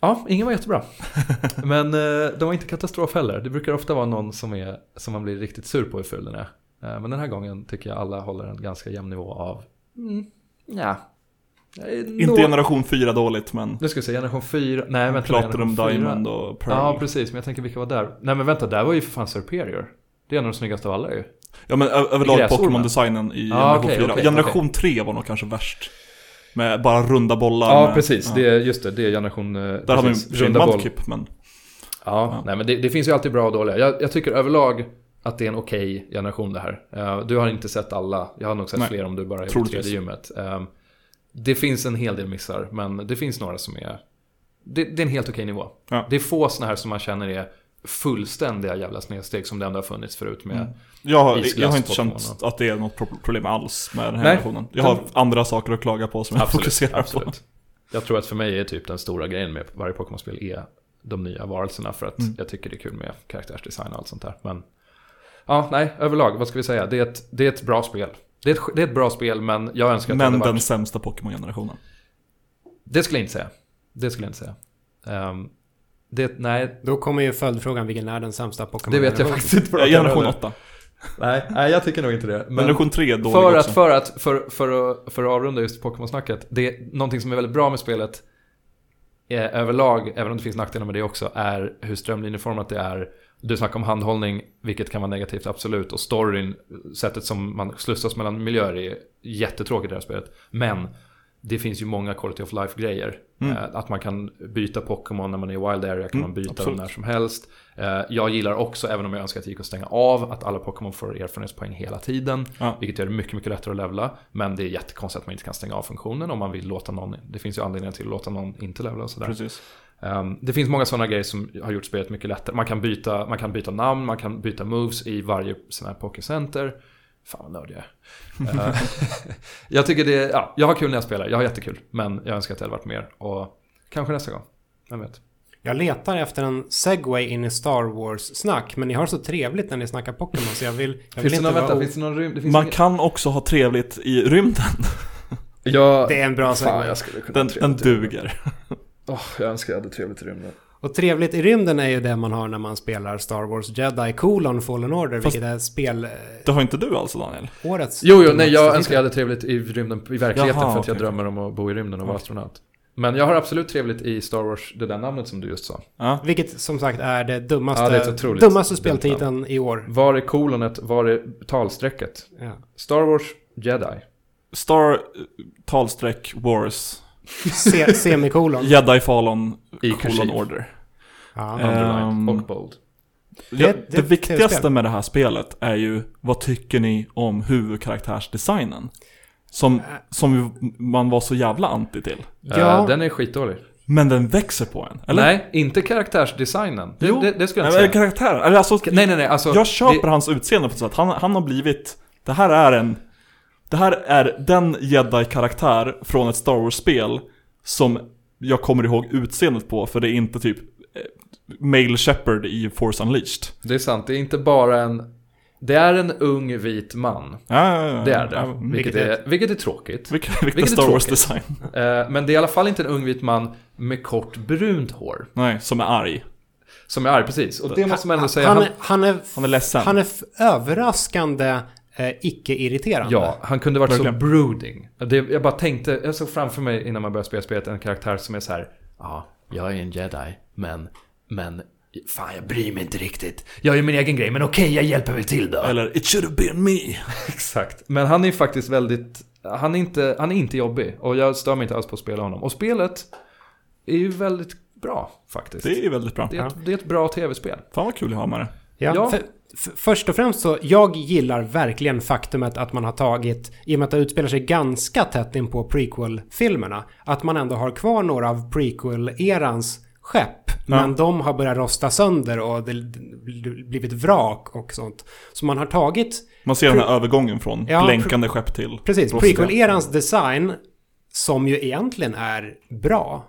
[SPEAKER 3] Ja, ingen var jättebra. Men eh, de var inte katastrof heller. Det brukar ofta vara någon som, är, som man blir riktigt sur på hur ful den är. Men den här gången tycker jag alla håller en ganska jämn nivå av... Mm, ja.
[SPEAKER 1] Inte generation 4 dåligt, men
[SPEAKER 3] Nu ska vi se, generation 4. Nej, vänta.
[SPEAKER 1] Platinum. Diamond och Pearl.
[SPEAKER 3] Ja, precis. Men jag tänker vilka var där? Nej, men vänta. Där var ju för fan Superior. Det är en av de snyggaste av alla ju.
[SPEAKER 1] Ja men överlag. Pokémon-designen i
[SPEAKER 3] Ja,
[SPEAKER 1] generation
[SPEAKER 3] okej,
[SPEAKER 1] 4.
[SPEAKER 3] okej,
[SPEAKER 1] generation 3 var nog kanske värst. Med bara runda bollar.
[SPEAKER 3] Ja,
[SPEAKER 1] med,
[SPEAKER 3] precis.
[SPEAKER 1] ja.
[SPEAKER 3] Det är, just det, det är generation... eh,
[SPEAKER 1] Där har vi sig
[SPEAKER 3] runda.
[SPEAKER 1] Mudkip, men...
[SPEAKER 3] Ja,
[SPEAKER 1] Ja.
[SPEAKER 3] nej men det, det finns ju alltid bra och dåliga. Jag, jag tycker överlag att det är en okej generation det här. Eh, du har inte sett alla. Jag har nog sett
[SPEAKER 1] Nej,
[SPEAKER 3] fler om du bara är i tredje gymmet. Eh, det finns en hel del missar, men det finns några som är... Det, det är en helt okej nivå.
[SPEAKER 1] Ja.
[SPEAKER 3] Det är få såna här som man känner är fullständiga jävla snedsteg som det ändå har funnits förut med.
[SPEAKER 1] Mm. Jag har, jag har inte känt att det är något pro- problem alls med den här
[SPEAKER 3] Nej.
[SPEAKER 1] generationen. Jag har andra saker att klaga på som jag
[SPEAKER 3] Absolut,
[SPEAKER 1] fokuserar på.
[SPEAKER 3] absolut. Jag tror att för mig är typ den stora grejen med varje Pokémon-spel är de nya varelserna. För att
[SPEAKER 1] Mm.
[SPEAKER 3] jag tycker det är kul med karaktärsdesign och allt sånt där. Men ja, nej, överlag, vad ska vi säga? Det är ett, det är ett bra spel. Det är ett, det är ett bra spel, men jag önskar att det
[SPEAKER 1] Men den
[SPEAKER 3] varit...
[SPEAKER 1] sämsta Pokémon-generationen.
[SPEAKER 3] Det skulle jag inte säga. Det skulle jag inte säga. Ehm, det, nej,
[SPEAKER 2] Då kommer ju följdfrågan, vilken är den sämsta Pokémon?
[SPEAKER 3] det vet jag faktiskt inte. rak
[SPEAKER 1] Generation
[SPEAKER 3] arm.
[SPEAKER 1] 8.
[SPEAKER 3] Nej, nej, jag tycker nog inte det. Men
[SPEAKER 1] Generation 3 är dålig
[SPEAKER 3] för
[SPEAKER 1] också.
[SPEAKER 3] att, för, att, för, för, att, för att avrunda just Pokémon-snacket. Det någonting som är väldigt bra med spelet eh, överlag, även om det finns nackdelar med det också, är hur strömlinjeformat det är. Du snackar om handhållning, vilket kan vara negativt, absolut. Och storyn, sättet som man slussas mellan miljöer är jättetråkigt i det här spelet. Men det finns ju många quality of life-grejer.
[SPEAKER 1] Mm.
[SPEAKER 3] Eh, Att man kan byta Pokémon när man är i Wild Area, kan
[SPEAKER 1] Mm,
[SPEAKER 3] man byta
[SPEAKER 1] absolut.
[SPEAKER 3] dem när som helst. Eh, Jag gillar också, även om jag önskar att det gick att stänga av, att alla Pokémon får erfarenhetspoäng hela tiden.
[SPEAKER 1] Ja.
[SPEAKER 3] Vilket gör det mycket, mycket lättare att levla. Men det är jättekonstigt att man inte kan stänga av funktionen om man vill låta någon, det finns ju anledningar till att låta någon inte levla och sådär.
[SPEAKER 1] Precis.
[SPEAKER 3] Um, det finns många sådana grejer som har gjort spelet mycket lättare. Man kan byta, man kan byta namn, man kan byta moves i varje sån här Pokécenter. Fan vad nördig jag är. Eh, Jag tycker det, ja, jag har kul när jag spelar, jag har jättekul. Men jag önskar att det hade varit mer. Och kanske nästa gång, vem vet.
[SPEAKER 2] Jag letar efter en segway in i Star Wars-snack, men ni har så trevligt när ni snackar Pokémon så jag vill, jag vill inte
[SPEAKER 3] någon,
[SPEAKER 2] vara...
[SPEAKER 3] vänta, finns det någon rymd? Det finns
[SPEAKER 1] Man
[SPEAKER 3] ingen-
[SPEAKER 1] kan också ha trevligt i rymden.
[SPEAKER 3] Ja,
[SPEAKER 2] Det är en bra
[SPEAKER 3] fan
[SPEAKER 2] segway.
[SPEAKER 3] jag skulle kunna
[SPEAKER 1] Den, den duger.
[SPEAKER 3] Åh, jag önskar jag hade trevligt i rymden.
[SPEAKER 2] Och trevligt i rymden är ju det man har när man spelar Star Wars Jedi colon Fallen Order,
[SPEAKER 1] Fast-
[SPEAKER 2] vilket är spel... eh,
[SPEAKER 1] Det har inte du alltså Daniel?
[SPEAKER 2] årets...
[SPEAKER 3] Jo, jo, nej, jag önskar jag hade trevligt i rymden, i verkligheten
[SPEAKER 1] Jaha,
[SPEAKER 3] för att jag drömmer om att bo i rymden och vara
[SPEAKER 1] Ja.
[SPEAKER 3] astronaut. Men jag har absolut trevligt i Star Wars, det där namnet som du just sa.
[SPEAKER 1] Ja.
[SPEAKER 2] Vilket som sagt är det dummaste,
[SPEAKER 3] Ja, det är
[SPEAKER 2] dummaste speltiteln i år.
[SPEAKER 3] Var är kolonet, var är talstrecket?
[SPEAKER 2] Ja.
[SPEAKER 3] Star Wars Jedi.
[SPEAKER 1] Star, eh, talstreck, wars,
[SPEAKER 2] Se, semikolon.
[SPEAKER 1] Jedi Fallen,
[SPEAKER 3] I
[SPEAKER 1] colon
[SPEAKER 3] kursiv.
[SPEAKER 1] order.
[SPEAKER 2] Ja.
[SPEAKER 1] Ehm,
[SPEAKER 3] och bold.
[SPEAKER 1] Det,
[SPEAKER 2] Det-
[SPEAKER 1] det,
[SPEAKER 2] det-
[SPEAKER 1] viktigaste med det här spelet är ju, vad tycker ni om huvudkaraktärsdesignen? Som, som ju man var så jävla anti till.
[SPEAKER 2] Ja.
[SPEAKER 3] Eh, den är skitdålig.
[SPEAKER 1] Men den växer på en, eller?
[SPEAKER 3] Nej, inte karaktärsdesignen. Det,
[SPEAKER 1] Jo.
[SPEAKER 3] det, det skulle jag
[SPEAKER 1] Nej,
[SPEAKER 3] inte
[SPEAKER 1] men
[SPEAKER 3] säga.
[SPEAKER 1] karaktären, eller alltså,
[SPEAKER 3] Nej, nej, nej. Alltså,
[SPEAKER 1] jag köper
[SPEAKER 3] det,
[SPEAKER 1] hans utseende på ett sätt. Han, han har blivit, det här är en, det här är den jedi-karaktär från ett Star Wars-spel som jag kommer ihåg utseendet på, för det är inte typ eh, Male Shepard i Force Unleashed.
[SPEAKER 3] det är sant. Det är inte bara en... Det är en ung vit man.
[SPEAKER 1] Ja, ja, ja.
[SPEAKER 3] Det är det.
[SPEAKER 1] Ja,
[SPEAKER 3] vilket,
[SPEAKER 2] vilket
[SPEAKER 3] är, vilket är tråkigt.
[SPEAKER 1] Vilken
[SPEAKER 3] Vilket är
[SPEAKER 1] Star
[SPEAKER 3] tråkigt.
[SPEAKER 1] Wars-design.
[SPEAKER 3] Eh, men det är i alla fall inte en ung vit man med kort brunt hår.
[SPEAKER 1] Nej, som är arg.
[SPEAKER 3] Som är arg, precis. Och det måste man ändå säga.
[SPEAKER 2] han,
[SPEAKER 3] Han,
[SPEAKER 2] är, han, är,
[SPEAKER 1] Han är ledsen.
[SPEAKER 2] han är överraskande eh, icke-irriterande.
[SPEAKER 3] ja, han kunde varit
[SPEAKER 1] Verkligen.
[SPEAKER 3] så brooding. Det, jag bara tänkte, jag såg framför mig innan man började spela spelet en karaktär som är så här. Ja, jag är en jedi, men, men, fan jag bryr mig inte riktigt. Jag gör min egen grej, men okej, jag hjälper väl till då.
[SPEAKER 1] Eller It should have been me.
[SPEAKER 3] Exakt. Men han är faktiskt väldigt, han är inte, han är inte jobbig. Och jag stör mig inte alls på att spela honom. Och spelet är ju väldigt bra faktiskt.
[SPEAKER 1] Det är väldigt bra.
[SPEAKER 3] Det är, ett, det är ett bra tv-spel.
[SPEAKER 1] Fan vad kul jag har med det.
[SPEAKER 2] Ja,
[SPEAKER 3] Ja.
[SPEAKER 2] För, först och främst så, jag gillar verkligen faktumet att man har tagit, i och med att det utspelar sig ganska tätt in på prequel-filmerna, att man ändå har kvar några av prequel-erans skepp. Men de har börjat rosta sönder och det blivit vrak och sånt. Så man har tagit,
[SPEAKER 1] Man ser den här övergången från
[SPEAKER 2] Ja,
[SPEAKER 1] blänkande skepp till
[SPEAKER 2] precis, prequel-erans design, som ju egentligen är bra,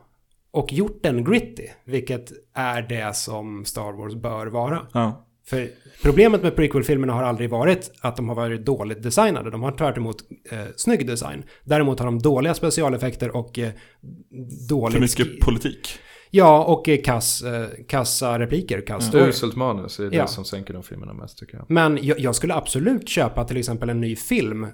[SPEAKER 2] och gjort den gritty, vilket är det som Star Wars bör vara.
[SPEAKER 1] Ja.
[SPEAKER 2] För problemet med prequel-filmerna har aldrig varit att de har varit dåligt designade. De har tvärt emot eh, snygg design. Däremot har de dåliga specialeffekter och eh, dåligt...
[SPEAKER 1] För mycket politik.
[SPEAKER 2] Ja, och eh, kass, eh, kassa repliker, kass story.
[SPEAKER 3] Uselt manus är det
[SPEAKER 2] Ja.
[SPEAKER 3] som sänker de filmerna mest tycker jag.
[SPEAKER 2] Men jag, jag skulle absolut köpa till exempel en ny film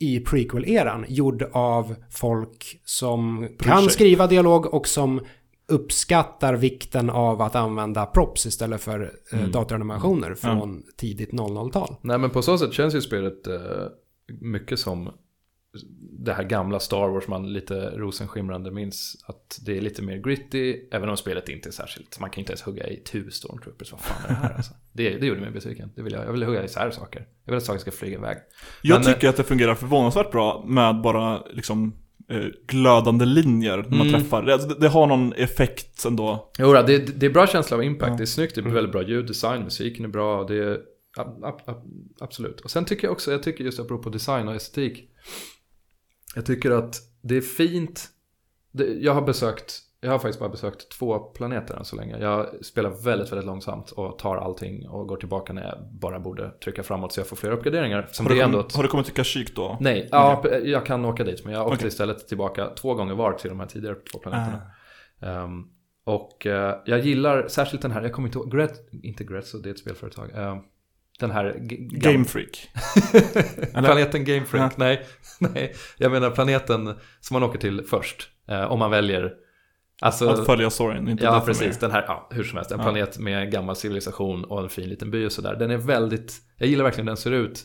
[SPEAKER 2] i prequel-eran gjord av folk som kan
[SPEAKER 1] sig.
[SPEAKER 2] skriva dialog och som uppskattar vikten av att använda props istället för eh,
[SPEAKER 3] Mm.
[SPEAKER 2] datoranimationer från tidigt 00-tal.
[SPEAKER 3] Nej men på så sätt känns ju spelet eh, mycket som det här gamla Star Wars man lite rosenskimrande minns. Att det är lite mer gritty, även om spelet inte är särskilt. Man kan ju inte ens hugga i tu Stormtroopers, vad fan är det här alltså? Det, det gjorde mig besviken. Det vill jag, jag vill hugga isär saker. Jag vill att saker ska flyga iväg.
[SPEAKER 1] Jag
[SPEAKER 3] Men,
[SPEAKER 1] tycker att det fungerar förvånansvärt bra med bara liksom glödande linjer när man
[SPEAKER 3] Mm.
[SPEAKER 1] träffar. Det, det har någon effekt ändå.
[SPEAKER 3] Jo, då, det, det är bra känsla av impact,
[SPEAKER 1] Ja.
[SPEAKER 3] det är snyggt, det är
[SPEAKER 2] Mm.
[SPEAKER 3] väldigt bra ljuddesign, musiken är bra, det är ab, ab, ab, absolut. Och sen tycker jag också, jag tycker just apropå design och estetik, jag tycker att det är fint, det, jag har besökt jag har faktiskt bara besökt två planeter än så länge. Jag spelar väldigt, väldigt långsamt och tar allting och går tillbaka när jag bara borde trycka framåt så jag får fler uppgraderingar. Som
[SPEAKER 1] Har du, kommit,
[SPEAKER 3] ett...
[SPEAKER 1] har du kommit till Kashyyyk då?
[SPEAKER 3] Nej, ja, jag kan åka dit men jag åkte
[SPEAKER 1] Okej.
[SPEAKER 3] istället tillbaka två gånger var till de här tidigare två planeterna.
[SPEAKER 1] Ah.
[SPEAKER 3] Ehm, och eh, jag gillar särskilt den här, jag kommer inte ihåg, Gret, inte Grezzo, det är ett spelföretag. Ehm, den här... g- gam-
[SPEAKER 1] Game Freak. Eller?
[SPEAKER 3] planeten Game Freak,
[SPEAKER 1] Ja.
[SPEAKER 3] nej, nej. Jag menar planeten som man åker till först. eh, om man väljer... Alltså,
[SPEAKER 1] Att följa storyn, inte
[SPEAKER 3] Ja, precis. Den här, ja, hur som helst. En
[SPEAKER 1] Ja.
[SPEAKER 3] planet med gammal civilisation och en fin liten by och sådär. Den är väldigt, jag gillar verkligen hur den ser ut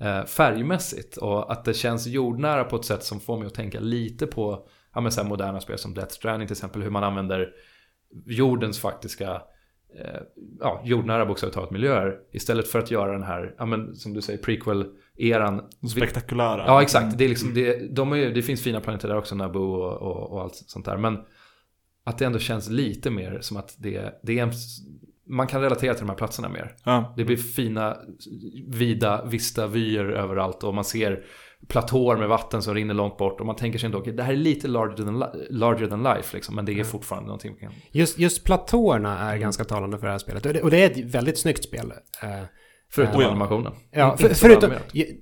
[SPEAKER 3] eh, färgmässigt. Och att det känns jordnära på ett sätt som får mig att tänka lite på ja, men så moderna spel som Death Stranding till exempel. Hur man använder jordens faktiska, eh, ja, jordnära bokstavligt talat miljöer. Istället för att göra den här, ja men som du säger, prequel-eran.
[SPEAKER 1] Spektakulära.
[SPEAKER 3] Ja, exakt. Det, är liksom, det, de är, det finns fina planeter där också, Naboo och, och, och allt sånt där. Men att det ändå känns lite mer som att det, det är en, man kan relatera till de här platserna mer.
[SPEAKER 1] Ja.
[SPEAKER 3] Det blir fina, vida, vista vyer överallt och man ser platåer med vatten som rinner långt bort och man tänker sig ändå, okej, det här är lite larger than, li- larger than life liksom, men det är fortfarande någonting man kan...
[SPEAKER 2] Just, just platåerna är ganska talande för det här spelet. Och det, och det är ett väldigt snyggt spel. Eh,
[SPEAKER 3] Förutom
[SPEAKER 1] Oh ja.
[SPEAKER 3] animationen.
[SPEAKER 2] Ja,
[SPEAKER 3] Inte
[SPEAKER 2] för,
[SPEAKER 3] så
[SPEAKER 2] förutom,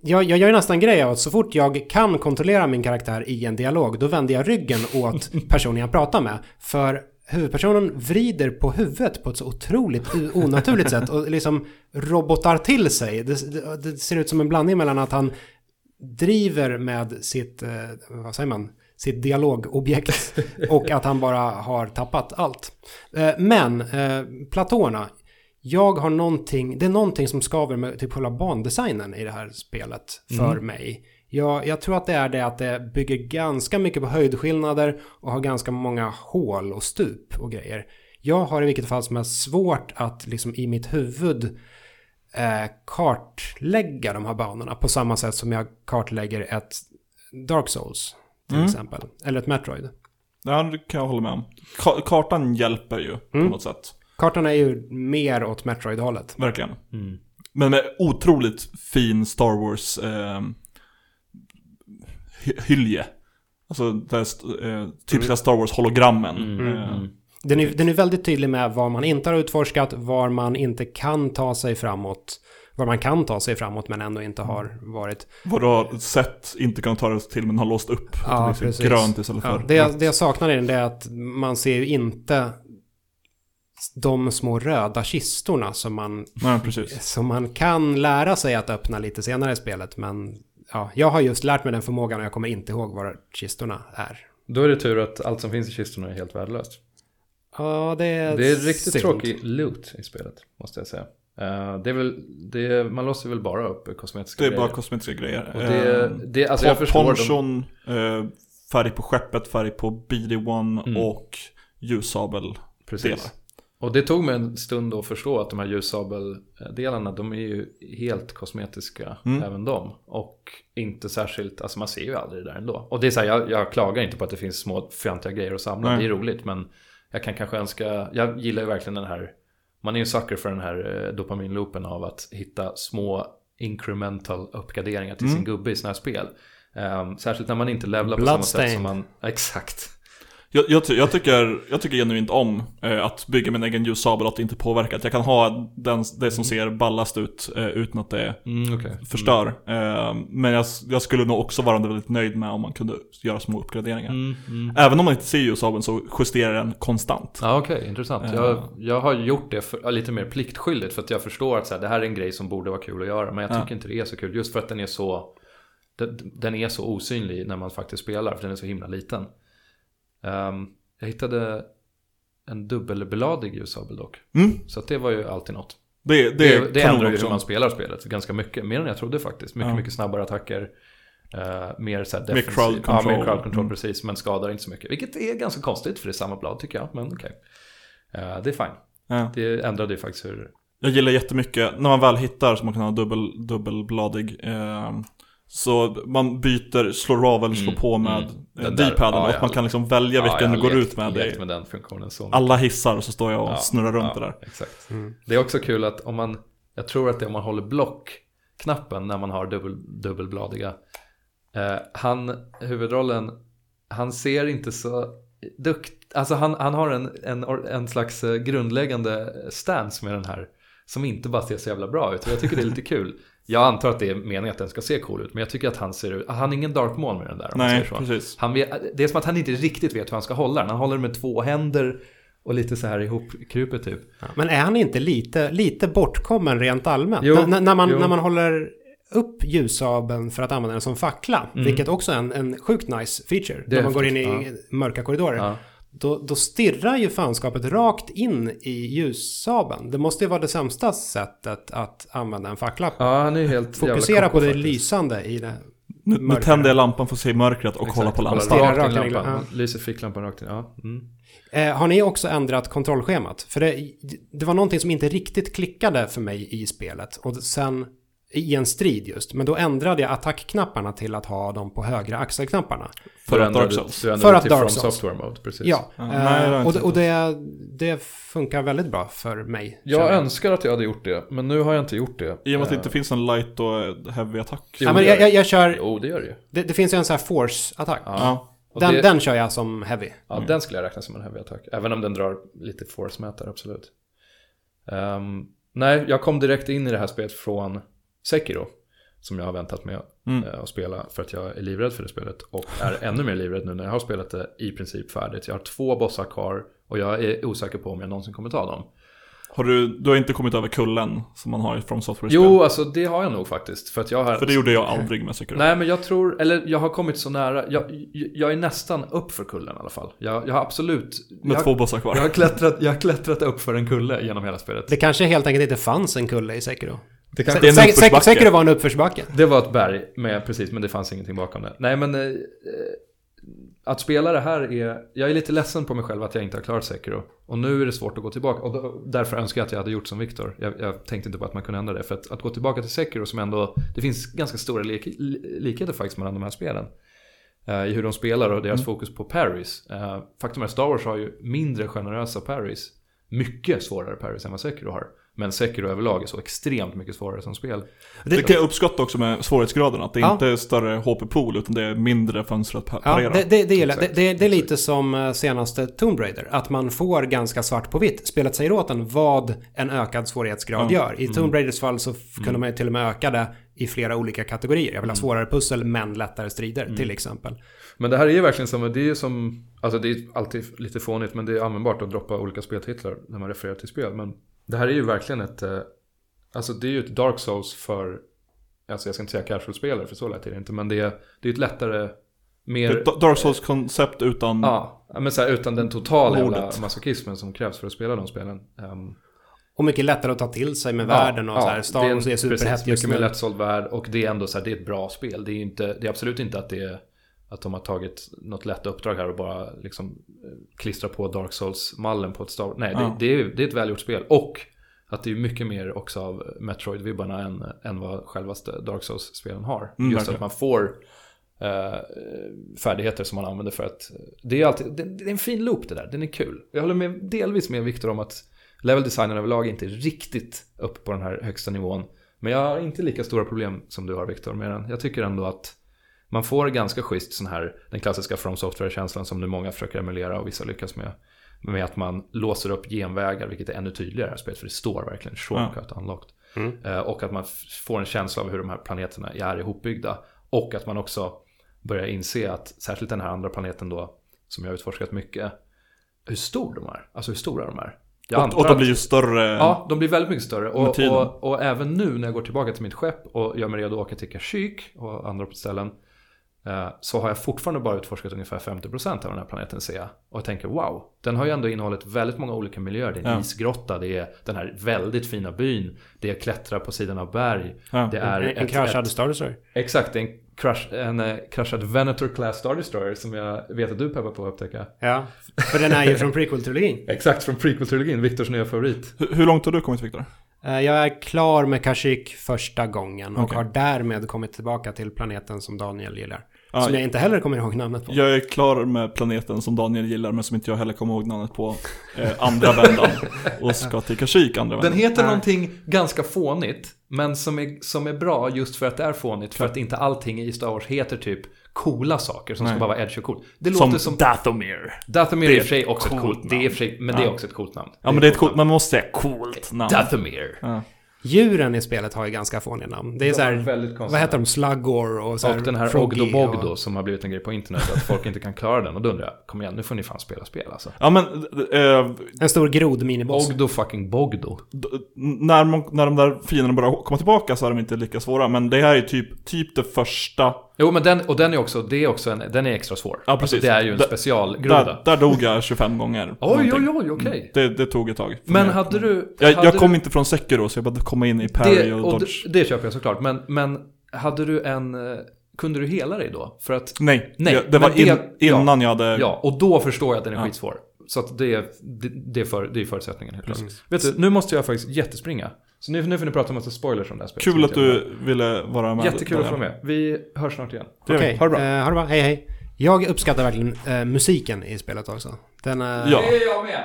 [SPEAKER 2] jag, jag gör nästan grej av att så fort jag kan kontrollera min karaktär i en dialog, då vänder jag ryggen åt personen jag pratar med. För huvudpersonen vrider på huvudet på ett så otroligt onaturligt sätt och liksom robotar till sig. Det, det, det ser ut som en blandning mellan att han driver med sitt, eh, vad säger man, sitt dialogobjekt och att han bara har tappat allt. Eh, men eh, platåerna, jag har någonting, det är någonting som skaver med typ själva bandesignen i det här spelet för mig. Jag, jag tror att det är det att det bygger ganska mycket på höjdskillnader och har ganska många hål och stup och grejer. Jag har i vilket fall som helst svårt att liksom i mitt huvud eh, kartlägga de här banorna på samma sätt som jag kartlägger ett Dark Souls till
[SPEAKER 1] Mm.
[SPEAKER 2] exempel. Eller ett Metroid.
[SPEAKER 1] ja, det kan jag hålla med om. Ka- kartan hjälper ju på
[SPEAKER 2] Mm.
[SPEAKER 1] något sätt.
[SPEAKER 2] Kartan är ju mer åt Metroid-hållet.
[SPEAKER 1] Verkligen.
[SPEAKER 3] Mm.
[SPEAKER 1] Men med otroligt fin Star Wars eh, hy- hylje. Alltså st- eh, typiska Star Wars-hologrammen.
[SPEAKER 3] Mm.
[SPEAKER 1] Eh,
[SPEAKER 3] Mm.
[SPEAKER 2] Den är, den är väldigt tydlig med vad man inte har utforskat, var man inte kan ta sig framåt. Var man kan ta sig framåt men ändå inte har varit.
[SPEAKER 1] Vad du har sett, inte kan ta det till men har låst upp.
[SPEAKER 2] Ja,
[SPEAKER 1] det
[SPEAKER 2] precis.
[SPEAKER 1] grönt istället för
[SPEAKER 2] Ja, det, jag, det jag saknar i den är att man ser ju inte de små röda kistorna som man,
[SPEAKER 1] precis.
[SPEAKER 2] som man kan lära sig att öppna lite senare i spelet. Men ja, jag har just lärt mig den förmågan och jag kommer inte ihåg var kistorna är.
[SPEAKER 3] Då är det tur att allt som finns i kistorna är helt värdelöst.
[SPEAKER 2] Ja, det är
[SPEAKER 3] Det är riktigt
[SPEAKER 2] synd.
[SPEAKER 3] tråkig loot i spelet, måste jag säga. Eh, det är väl, det är, man låser väl bara upp kosmetiska
[SPEAKER 1] Det är
[SPEAKER 3] grejer.
[SPEAKER 1] bara kosmetiska grejer.
[SPEAKER 3] Och det,
[SPEAKER 1] Eh,
[SPEAKER 3] det, alltså jag förstår
[SPEAKER 1] ponchon, eh, färg på skeppet, färg på BD-1
[SPEAKER 3] Mm.
[SPEAKER 1] och ljussabel.
[SPEAKER 3] Precis.
[SPEAKER 1] delar.
[SPEAKER 3] Och det tog mig en stund att förstå att de här ljussabeldelarna, de är ju helt kosmetiska,
[SPEAKER 1] Mm.
[SPEAKER 3] även de. Och inte särskilt, alltså man ser ju aldrig det där ändå. Och det är så här, jag, jag klagar inte på att det finns små fjantiga grejer att samla,
[SPEAKER 1] Nej.
[SPEAKER 3] det är roligt. Men jag kan kanske önska, jag gillar ju verkligen den här, man är ju sucker för den här eh, dopaminloopen av att hitta små incremental uppgraderingar till
[SPEAKER 1] Mm.
[SPEAKER 3] sin gubbe i sådana här spel. Ehm, särskilt när man inte levlar på samma sätt som man, exakt.
[SPEAKER 1] Jag, jag, jag, tycker, jag tycker genuint om eh, att bygga min egen ljussabel och att det inte påverkar. Att jag kan ha den, det som ser ballast ut eh, utan att det
[SPEAKER 3] Mm, okay.
[SPEAKER 1] förstör. Eh, men jag, jag skulle nog också vara väldigt nöjd med om man kunde göra små uppgraderingar.
[SPEAKER 3] Mm, mm.
[SPEAKER 1] Även om man inte ser ljussabeln så justerar den konstant.
[SPEAKER 3] Ja, okej, intressant.
[SPEAKER 1] Ja.
[SPEAKER 3] Jag, jag har gjort det för, ja, lite mer pliktskyldigt för att jag förstår att så här, det här är en grej som borde vara kul att göra. Men jag
[SPEAKER 1] Ja.
[SPEAKER 3] tycker inte det är så kul just för att den är så den är så osynlig när man faktiskt spelar för den är så himla liten. Ehm, jag hittade en dubbelbladig ljussabel dock.
[SPEAKER 1] Mm,
[SPEAKER 3] Så det var ju alltid något.
[SPEAKER 1] det, det,
[SPEAKER 3] Det, det ändrar ju hur man spelar spelet ganska mycket. Mer än jag trodde faktiskt. Mycket,
[SPEAKER 1] Ja.
[SPEAKER 3] mycket snabbare attacker. eh, mer så här
[SPEAKER 1] Mer
[SPEAKER 3] defensiv.
[SPEAKER 1] crowd
[SPEAKER 3] Ja,
[SPEAKER 1] control.
[SPEAKER 3] mer crowd control
[SPEAKER 1] Mm.
[SPEAKER 3] precis. Men skadar inte så mycket. Vilket är ganska konstigt för det är samma blad tycker jag. Men okej. Eh, det är fine.
[SPEAKER 1] Ja.
[SPEAKER 3] Det ändrade ju faktiskt hur...
[SPEAKER 1] Jag gillar jättemycket, när man väl hittar så man kan ha dubbel, dubbelbladig eh, Så man byter, slår av eller slår
[SPEAKER 3] Mm,
[SPEAKER 1] på med
[SPEAKER 3] mm.
[SPEAKER 1] mm.
[SPEAKER 3] Den där-
[SPEAKER 1] D-paden
[SPEAKER 3] ja,
[SPEAKER 1] och
[SPEAKER 3] ja.
[SPEAKER 1] man kan liksom välja vilken
[SPEAKER 3] jag
[SPEAKER 1] du går ut med. Det.
[SPEAKER 3] med den funktionen så mycket.
[SPEAKER 1] Alla hissar och så står jag och
[SPEAKER 3] Ja,
[SPEAKER 1] snurrar runt
[SPEAKER 3] ja,
[SPEAKER 1] det där.
[SPEAKER 3] Exakt.
[SPEAKER 2] Mm.
[SPEAKER 3] Det är också kul att om man, jag tror att det är om man håller blockknappen när man har dubbel, dubbelbladiga. Eh, han, huvudrollen, han ser inte så dukt, alltså han, han har en, en, en slags eh, grundläggande stance med den här som inte bara ser så jävla bra ut. Och jag tycker det är lite kul. Jag antar att det är meningen att den ska se cool ut, men jag tycker att han ser ut, han är ingen Darth Maul med den där. Om man
[SPEAKER 1] Nej,
[SPEAKER 3] säger så.
[SPEAKER 1] precis.
[SPEAKER 3] Han det är som att han inte riktigt vet hur han ska hålla den. Han håller den med två händer och lite så här ihopkrupet typ.
[SPEAKER 2] Ja, Men är han inte lite, lite bortkommen rent allmänt?
[SPEAKER 3] Jo,
[SPEAKER 2] N- när, man,
[SPEAKER 3] jo.
[SPEAKER 2] när man håller upp ljussabeln för att använda den som fackla, vilket också är en, en sjukt nice feature.
[SPEAKER 3] Mm. Det
[SPEAKER 2] när man går in i
[SPEAKER 3] häftigt,
[SPEAKER 2] mörka korridorer.
[SPEAKER 3] Ja.
[SPEAKER 2] Då, då stirrar ju fanskapet rakt in i ljussabeln. Det måste ju vara det sämsta sättet att använda en fackla på.
[SPEAKER 3] Ja, han är helt
[SPEAKER 2] Fokusera
[SPEAKER 3] jävla
[SPEAKER 2] på det
[SPEAKER 3] faktiskt.
[SPEAKER 2] lysande i det.
[SPEAKER 1] Nu, nu tänder jag lampan för att se i mörkret och kolla på lampan.
[SPEAKER 3] Rakt in lampan.
[SPEAKER 2] lampan.
[SPEAKER 3] Man Lyser ficklampan rakt in. Ja. Mm.
[SPEAKER 2] Eh, har ni också ändrat kontrollschemat? För det, det var någonting som inte riktigt klickade för mig i spelet. Och sen i en strid just. Men då ändrade jag attackknapparna till att ha dem på högra axelknapparna.
[SPEAKER 1] För att Dark Souls.
[SPEAKER 2] För att Dark Souls.
[SPEAKER 3] Software Mode, precis.
[SPEAKER 2] Ja, eh,
[SPEAKER 1] nej, det jag
[SPEAKER 2] och, och det, det funkar väldigt bra för mig.
[SPEAKER 3] Jag
[SPEAKER 2] känner
[SPEAKER 3] önskar att jag hade gjort det, men nu har jag inte gjort det.
[SPEAKER 1] I och med att det
[SPEAKER 3] Eh,
[SPEAKER 1] inte finns en light och heavy attack.
[SPEAKER 3] Jo,
[SPEAKER 2] Ja, men jag, jag, jag kör,
[SPEAKER 3] Jo, det gör det ju.
[SPEAKER 2] det, det finns ju en sån här force-attack.
[SPEAKER 1] Ja.
[SPEAKER 2] Den,
[SPEAKER 3] det,
[SPEAKER 2] den kör jag som heavy.
[SPEAKER 3] ja, den skulle jag räkna som en heavy attack. Även om den drar lite force-mätare, absolut. Ehm, nej, jag kom direkt in i det här spelet från Sekiro. Som jag har väntat med
[SPEAKER 1] Mm.
[SPEAKER 3] eh, att spela för att jag är livrädd för det spelet. Och är ännu mer livrädd nu när jag har spelat det i princip färdigt. Jag har två bossar kvar och jag är osäker på om jag någonsin kommer ta dem.
[SPEAKER 1] Har du, du har inte kommit över kullen som man har From Software
[SPEAKER 3] Jo, alltså det har jag nog faktiskt. För att jag har...
[SPEAKER 1] För det gjorde jag aldrig med Sekiro.
[SPEAKER 3] Nej, men jag tror, eller jag har kommit så nära. Jag, jag är nästan upp för kullen i alla fall. Jag, jag har absolut...
[SPEAKER 1] Med
[SPEAKER 3] jag,
[SPEAKER 1] två bossar kvar.
[SPEAKER 3] jag, har klättrat, jag har klättrat upp för en kulle genom hela spelet.
[SPEAKER 2] Det kanske helt enkelt inte fanns en kulle i Sekiro.
[SPEAKER 3] Det, kan,
[SPEAKER 1] Det
[SPEAKER 2] Sek- Sek-
[SPEAKER 1] uppförsbacke.
[SPEAKER 2] Sekiro var en uppförsbacke.
[SPEAKER 3] det var ett berg, med, precis, men det fanns ingenting bakom det. Nej, men... Eh, eh, att spela det här är... Jag är lite ledsen på mig själv att jag inte har klarat Sekiro. Och nu är det svårt att gå tillbaka. Och då, därför önskar jag att jag hade gjort som Viktor. Jag, jag tänkte inte på att man kunde ändra det. För att, att gå tillbaka till Sekiro som ändå... Det finns ganska stora lik, li- likheter faktiskt mellan de här spelen. eh, I hur de spelar och deras fokus på parries. Uh, faktum är att Star Wars har ju mindre generösa parries. Mycket svårare parries än vad Sekiro har. Men Sekiro överlag är så extremt mycket svårare som spel.
[SPEAKER 1] Det kan jag uppskatta också med svårighetsgraden. Att det
[SPEAKER 2] Ja.
[SPEAKER 1] inte är större HP-pool utan det är mindre fönster att pa-
[SPEAKER 2] Ja,
[SPEAKER 1] parera.
[SPEAKER 2] det, det, det, gillar. det, det, det är lite som eh, senaste Tomb Raider. Att man får ganska svart på vitt. Spelet säger åt en vad en ökad svårighetsgrad
[SPEAKER 1] Ja.
[SPEAKER 2] gör. I Tomb Raiders fall så f- kunde man ju till och med öka det i flera olika kategorier. Jag vill ha svårare pussel men lättare strider till exempel.
[SPEAKER 3] Men det här är ju verkligen som, det är ju som, alltså det är alltid lite fånigt men det är användbart att droppa olika speltitlar när man refererar till spel. Men det här är ju verkligen ett, eh, alltså det är ju ett Dark Souls för, alltså jag ska inte säga casual-spelare för så lätt är det inte, men det är, det är ett lättare,
[SPEAKER 1] Det
[SPEAKER 3] mer,
[SPEAKER 1] är ett Dark Souls-koncept utan...
[SPEAKER 3] ja, men så här, utan den totala jävla masochismen som krävs för att spela de spelen. Ehm,
[SPEAKER 2] Och mycket lättare att ta till sig med
[SPEAKER 3] Ja,
[SPEAKER 2] världen och
[SPEAKER 3] ja,
[SPEAKER 2] så här. Star Wars är
[SPEAKER 3] precis,
[SPEAKER 2] superhett just
[SPEAKER 3] Mycket mer
[SPEAKER 2] nu.
[SPEAKER 3] lättsåld värld och det är ändå så här, det är ett bra spel. Det är, inte, det är absolut inte att det är att de har tagit något lätt uppdrag här och bara liksom eh, klistrar på Dark Souls-mallen på ett Star Nej,
[SPEAKER 1] Ja.
[SPEAKER 3] det, det, är, det är ett välgjort spel. Och att det är mycket mer också av Metroid-vibbarna än, än vad självaste Dark Souls-spelen har.
[SPEAKER 1] Mm,
[SPEAKER 3] Just
[SPEAKER 1] verkligen.
[SPEAKER 3] att man får eh, färdigheter som man använder för att det är alltid, det, det är en fin loop det där, den är kul. Jag håller med, delvis med Viktor om att level-designen överlag inte är riktigt upp på den här högsta nivån. Men jag har inte lika stora problem som du har Viktor med den. Jag tycker ändå att man får ganska schysst sån här, den klassiska From Software-känslan som nu många försöker emulera och vissa lyckas med. Med att man låser upp genvägar, vilket är ännu tydligare i det här spelet, för det står verkligen shortcut unlocked.
[SPEAKER 2] Mm.
[SPEAKER 3] Eh, Och att man får en känsla av hur de här planeterna är ihopbyggda. Och att man också börjar inse att, särskilt den här andra planeten då, som jag har utforskat mycket, hur stor de är. Alltså hur stora de är. Jag
[SPEAKER 1] Och, och de blir ju större.
[SPEAKER 3] Ja, de blir väldigt mycket större. Och, och, och även nu när jag går tillbaka till mitt skepp och gör mig redo att åka till Kashyyyk och andra ställen. Eh, Så har jag fortfarande bara utforskat ungefär 50% av den här planeten ser jag. Och jag tänker wow, den har ju ändå innehållit väldigt många olika miljöer. Det är en
[SPEAKER 1] Ja.
[SPEAKER 3] isgrotta, det är den här väldigt fina byn. Det är klättra på sidan av berg.
[SPEAKER 1] Ja.
[SPEAKER 3] Det är
[SPEAKER 2] En, kraschad Star Destroyer.
[SPEAKER 3] Exakt, det är en, crash, en eh, kraschad Venator Class Star Destroyer som jag vet att du peppar på att upptäcka.
[SPEAKER 2] Ja, för den är ju från prequel-trilogin.
[SPEAKER 3] Exakt, från prequel-trilogin, Viktors nya favorit.
[SPEAKER 1] Hur, hur långt har du kommit Viktor?
[SPEAKER 2] Eh, Jag är klar med Kashyyyk första gången och
[SPEAKER 1] Okej.
[SPEAKER 2] har därmed kommit tillbaka till planeten som Daniel gillar.
[SPEAKER 1] Ja,
[SPEAKER 2] som jag inte heller kommer ihåg namnet på.
[SPEAKER 1] Jag är klar med planeten som Daniel gillar men som inte jag heller kommer ihåg namnet på eh, andra vändan. Och ska till Kashyyyk andra
[SPEAKER 3] Den
[SPEAKER 1] vändan.
[SPEAKER 3] heter
[SPEAKER 2] Nej.
[SPEAKER 3] någonting ganska fånigt, men som är, som är bra just för att det är fånigt. För att inte allting i Star Wars heter typ coola saker som
[SPEAKER 1] Nej.
[SPEAKER 3] ska bara vara edge och cool. Det
[SPEAKER 1] Som,
[SPEAKER 3] låter som...
[SPEAKER 1] Dathomir.
[SPEAKER 3] Dathomir är i och för sig också ett
[SPEAKER 1] coolt
[SPEAKER 3] coolt, det är sig, men det är
[SPEAKER 1] Ja.
[SPEAKER 3] också ett coolt namn.
[SPEAKER 1] Ja men det är ett coolt, man måste säga coolt namn.
[SPEAKER 3] Dathomir.
[SPEAKER 1] Ja.
[SPEAKER 2] Djuren i spelet har ju ganska fåniga namn. Det är
[SPEAKER 3] De
[SPEAKER 2] så här, vad heter de? Sluggor och så
[SPEAKER 3] Och den här
[SPEAKER 2] Froggy
[SPEAKER 3] Ogdo Bogdo
[SPEAKER 2] och-
[SPEAKER 3] som har blivit en grej på internet, att folk inte kan klara den. Och då undrar jag, kom igen, nu får ni fan spela spel alltså.
[SPEAKER 1] Ja men, eh,
[SPEAKER 2] En stor grod miniboss.
[SPEAKER 3] Ogdo fucking Bogdo.
[SPEAKER 1] d- när, man, när de där fienderna börjar komma tillbaka så är de inte lika svåra. Men det här är typ, typ det första.
[SPEAKER 3] Jo, men den, och den är också, det är också en, den är extra svår.
[SPEAKER 1] Ja, precis.
[SPEAKER 3] Alltså, det är ju en
[SPEAKER 1] Där-
[SPEAKER 3] specialgroda.
[SPEAKER 1] Där, där dog jag 25 gånger.
[SPEAKER 3] Oj, oj, oj, okej.
[SPEAKER 1] Det, det tog ett tag.
[SPEAKER 3] Men
[SPEAKER 1] mig.
[SPEAKER 3] hade du...
[SPEAKER 1] Jag,
[SPEAKER 3] hade
[SPEAKER 1] jag kom
[SPEAKER 3] du,
[SPEAKER 1] inte från Sekiro så jag behövde komma in i parry
[SPEAKER 3] det,
[SPEAKER 1] och
[SPEAKER 3] och
[SPEAKER 1] dodge.
[SPEAKER 3] det, det köper jag såklart, men, men hade du en... eh, Kunde du hela dig då? För att,
[SPEAKER 1] Nej,
[SPEAKER 3] Nej,
[SPEAKER 1] det, var
[SPEAKER 3] men det-
[SPEAKER 1] in,
[SPEAKER 3] ja.
[SPEAKER 1] innan jag hade...
[SPEAKER 3] ja, och då förstår jag att den är
[SPEAKER 1] Ja.
[SPEAKER 3] skitsvår. Så att det, är- det, det, är för, det är förutsättningen helt klart. Vet du, nu måste jag faktiskt jättespringa. Så nu, nu får ni prata om massa spoilers om det här spelet.
[SPEAKER 1] Kul att du ville vara med.
[SPEAKER 3] Jättekul att få vara med. Vi hörs snart igen.
[SPEAKER 1] Det.
[SPEAKER 2] Okej,
[SPEAKER 1] Ha det bra.
[SPEAKER 2] eh, ha det bra. Hej hej. Jag uppskattar verkligen eh, musiken i spelet också. Den, eh,
[SPEAKER 1] Ja.
[SPEAKER 3] är jag med!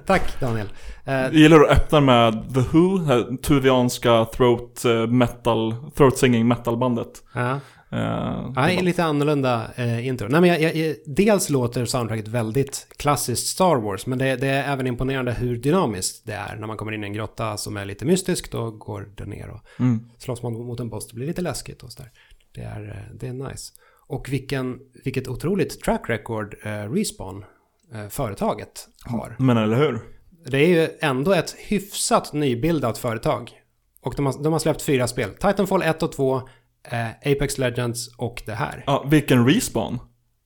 [SPEAKER 2] Tack Daniel.
[SPEAKER 1] Jag gillar att öppna med The Who, det här tuvianska throat metal, throat singing metalbandet.
[SPEAKER 2] ja.
[SPEAKER 1] Eh,
[SPEAKER 2] Ja,
[SPEAKER 1] det
[SPEAKER 2] är
[SPEAKER 1] var-
[SPEAKER 2] lite annorlunda eh, intro. Nej, men jag, jag, jag, dels låter soundtracket väldigt klassiskt Star Wars, men det, det är även imponerande hur dynamiskt det är. När man kommer in i en grotta som är lite mystisk, då går det ner och
[SPEAKER 1] Mm.
[SPEAKER 2] slåss man mot en boss, det blir lite läskigt och sådär. Det är, eh, det är nice. Och vilken, vilket otroligt track record eh, Respawn, eh, företaget, har.
[SPEAKER 1] Men eller hur?
[SPEAKER 2] Det är ju ändå ett hyfsat nybildat företag. Och de har, de har släppt fyra spel. Titanfall 1 och 2, eh, Apex Legends och det här.
[SPEAKER 1] Ja, vilken respawn.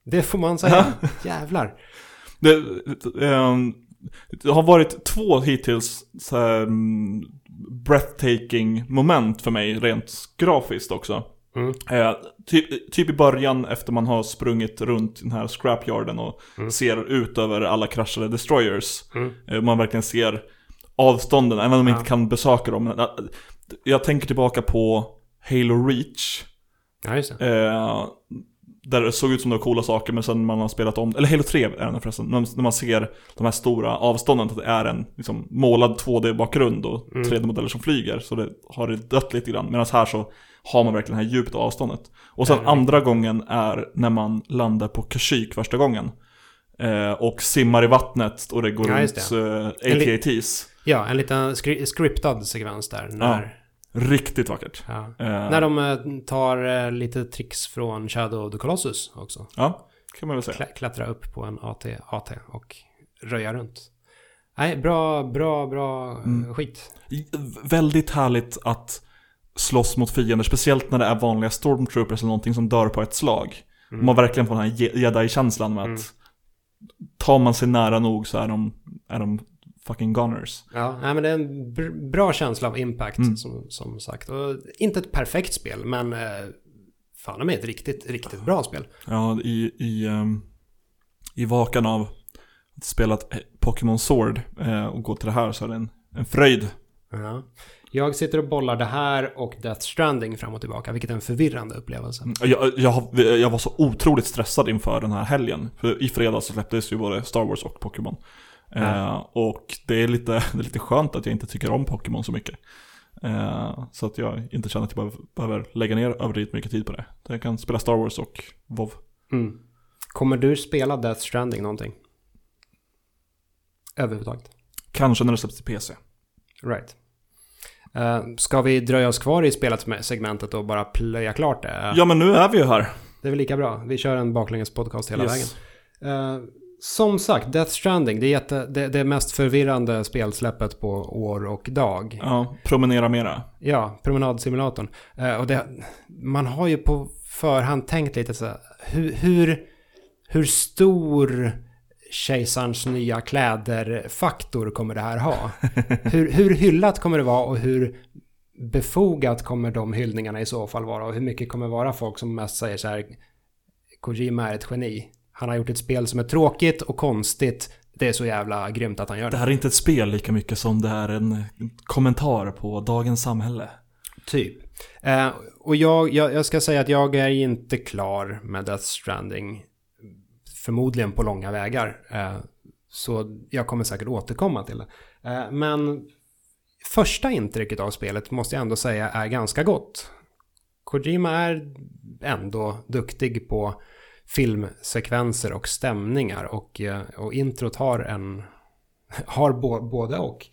[SPEAKER 2] Det får man säga. Jävlar.
[SPEAKER 1] Det, ehm, det har varit två hittills så här, mm, breathtaking moment för mig rent grafiskt också.
[SPEAKER 2] Mm.
[SPEAKER 1] Eh, typ, typ i början efter man har sprungit runt den här scrapyarden och ser ut över alla kraschade destroyers.
[SPEAKER 2] Mm.
[SPEAKER 1] Eh, man verkligen ser avstånden, även om man
[SPEAKER 2] Ja.
[SPEAKER 1] inte kan besöka dem. Eh, Jag tänker tillbaka på Halo Reach.
[SPEAKER 2] Ja, just det.
[SPEAKER 1] Eh, där det såg ut som det var coola saker men sen man har spelat om, eller Halo 3 är den förresten, när man ser de här stora avstånden, att det är en liksom, målad 2D-bakgrund och 3D-modeller som flyger. Så det har det dött lite grann. Medan här så har man verkligen det här djupet av avståndet. Och sen andra gången är när man landar på Kashyyyk första gången. Eh, och simmar i vattnet och det går
[SPEAKER 2] Ja,
[SPEAKER 1] runt
[SPEAKER 2] just
[SPEAKER 1] eh, AT-ATs.
[SPEAKER 2] Ja, en liten skri- scriptad sekvens där. När,
[SPEAKER 1] Riktigt vackert.
[SPEAKER 2] ja.
[SPEAKER 1] Eh,
[SPEAKER 2] när de eh, tar eh, lite tricks från Shadow of the Colossus också.
[SPEAKER 1] Ja, kan man väl säga.
[SPEAKER 2] Klä- Klättra upp på en AT, AT och röja runt. Nej, bra, bra, bra
[SPEAKER 1] Mm.
[SPEAKER 2] skit.
[SPEAKER 1] Väldigt härligt att slåss mot fiender, speciellt när det är vanliga stormtroopers eller någonting som dör på ett slag.
[SPEAKER 2] Mm.
[SPEAKER 1] Man verkligen får den här je- jedi-känslan med att
[SPEAKER 2] Mm.
[SPEAKER 1] tar man sig nära nog så är de, är de fucking gunners.
[SPEAKER 2] Ja, nej, men det är en br- bra känsla av impact
[SPEAKER 1] Mm.
[SPEAKER 2] som, som sagt. Och inte ett perfekt spel, men eh, fan de är ett riktigt, riktigt bra spel.
[SPEAKER 1] Ja, i, i, ehm, i vakan av att spelat eh, Pokémon Sword eh, och gå till det här så är det en, en fröjd.
[SPEAKER 2] Ja. Jag sitter och bollar det här och Death Stranding fram och tillbaka, vilket är en förvirrande upplevelse.
[SPEAKER 1] Jag, jag, har- jag var så otroligt stressad inför den här helgen. För i fredags så släpptes ju både Star Wars och Pokémon. Eh, och det är, lite, det är lite skönt att jag inte tycker om Pokémon så mycket. Eh, så att jag inte känner att jag behöver, lägga ner överdrivet mycket tid på det. Jag kan spela Star Wars och WoW.
[SPEAKER 2] Mm. Kommer du spela Death Stranding någonting? Överhuvudtaget?
[SPEAKER 1] Kanske när det släpps till PC.
[SPEAKER 2] Right. Uh, ska vi dröja oss kvar i spelet segmentet och bara plöja klart det?
[SPEAKER 1] Ja men nu är vi ju här.
[SPEAKER 2] Det är väl lika bra. Vi kör en baklänges podcast hela
[SPEAKER 1] Yes.
[SPEAKER 2] vägen. Eh, som sagt, Death Stranding, det är jätte, det, det mest förvirrande spelsläppet på år och dag.
[SPEAKER 1] Ja, promenera mera.
[SPEAKER 2] Ja, promenadsimulatorn. Eh, och det, man har ju på förhand tänkt lite så här, hur, hur, hur stor kejsarens nya kläder-faktor kommer det här ha? hur, hur hyllat kommer det vara och hur befogat kommer de hyllningarna i så fall vara? Och hur mycket kommer vara folk som mest säger så här, Kojima är ett geni. Han har gjort ett spel som är tråkigt och konstigt. Det är så jävla grymt att han gör
[SPEAKER 1] Det
[SPEAKER 2] det.
[SPEAKER 1] här är inte ett spel lika mycket som det är en kommentar på dagens samhälle.
[SPEAKER 2] Typ. Eh, och jag, jag, jag ska säga att jag är inte klar med Death Stranding. Förmodligen på långa vägar. Eh, så jag kommer säkert återkomma till det. Eh, men första intrycket av spelet måste jag ändå säga är ganska gott. Kojima är ändå duktig på filmsekvenser och stämningar och, eh, och introt har en har både och.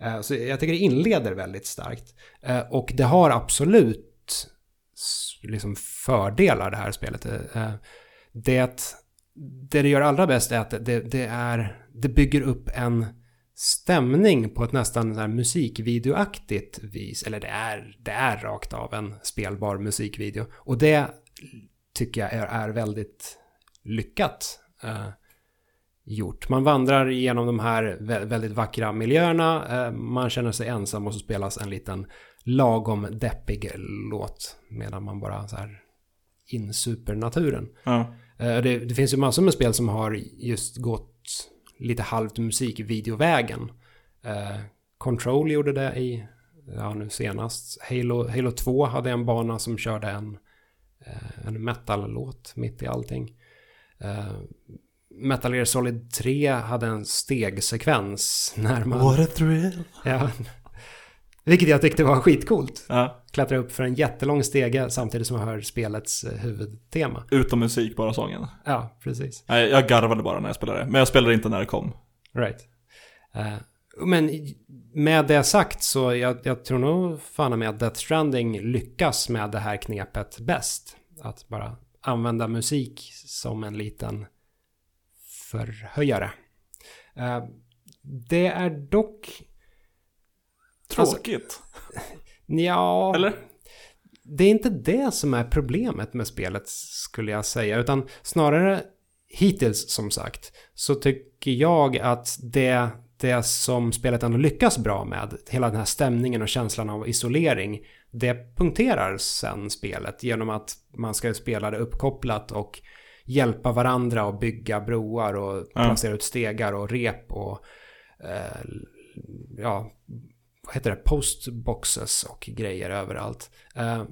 [SPEAKER 2] Eh, så jag tycker det inleder väldigt starkt. Eh, och det har absolut liksom fördelar det här spelet. Det, det det gör allra bäst är att det, det, är, det bygger upp en stämning på ett nästan så här musikvideoaktigt vis. Eller det är, det är rakt av en spelbar musikvideo. Och det tycker jag är, är väldigt lyckat eh, gjort. Man vandrar igenom de här väldigt vackra miljöerna. Eh, man känner sig ensam och så spelas en liten lagom deppig låt. Medan man bara så här insuper naturen. Ja. Eh, det, det, finns ju massor med spel som har just gått lite halvt musikvideovägen. Eh, Control gjorde det i, ja nu senast. Halo, Halo 2 hade en bana som körde en, en metal-låt mitt i allting. Eh, Metal Gear Solid 3 hade en stegsekvens när man...
[SPEAKER 1] What a thrill!
[SPEAKER 2] Ja. Vilket jag tyckte var skitcoolt. Ja. Klättra upp för en jättelång stege samtidigt som man hör spelets eh, huvudtema.
[SPEAKER 1] Utom musik, bara sången.
[SPEAKER 2] Ja, precis.
[SPEAKER 1] Nej, jag garvade bara när jag spelade. Men jag spelade inte när det kom.
[SPEAKER 2] Right. Uh, men med det sagt så jag, jag tror nog fan med att Death Stranding lyckas med det här knepet bäst. Att bara använda musik som en liten förhöjare. Uh, det är dock
[SPEAKER 1] Tråkigt.
[SPEAKER 2] Alltså, ja.
[SPEAKER 1] Eller?
[SPEAKER 2] Det är inte det som är problemet med spelet skulle jag säga. Utan snarare hittills som sagt. Så tycker jag att det, det som spelet ändå lyckas bra med. Hela den här stämningen och känslan av isolering. Det punkterar sen spelet genom att man ska spela det uppkopplat och hjälpa varandra och bygga broar och placera ut stegar och rep och eh, ja, vad heter det, postboxes och grejer överallt. Eh,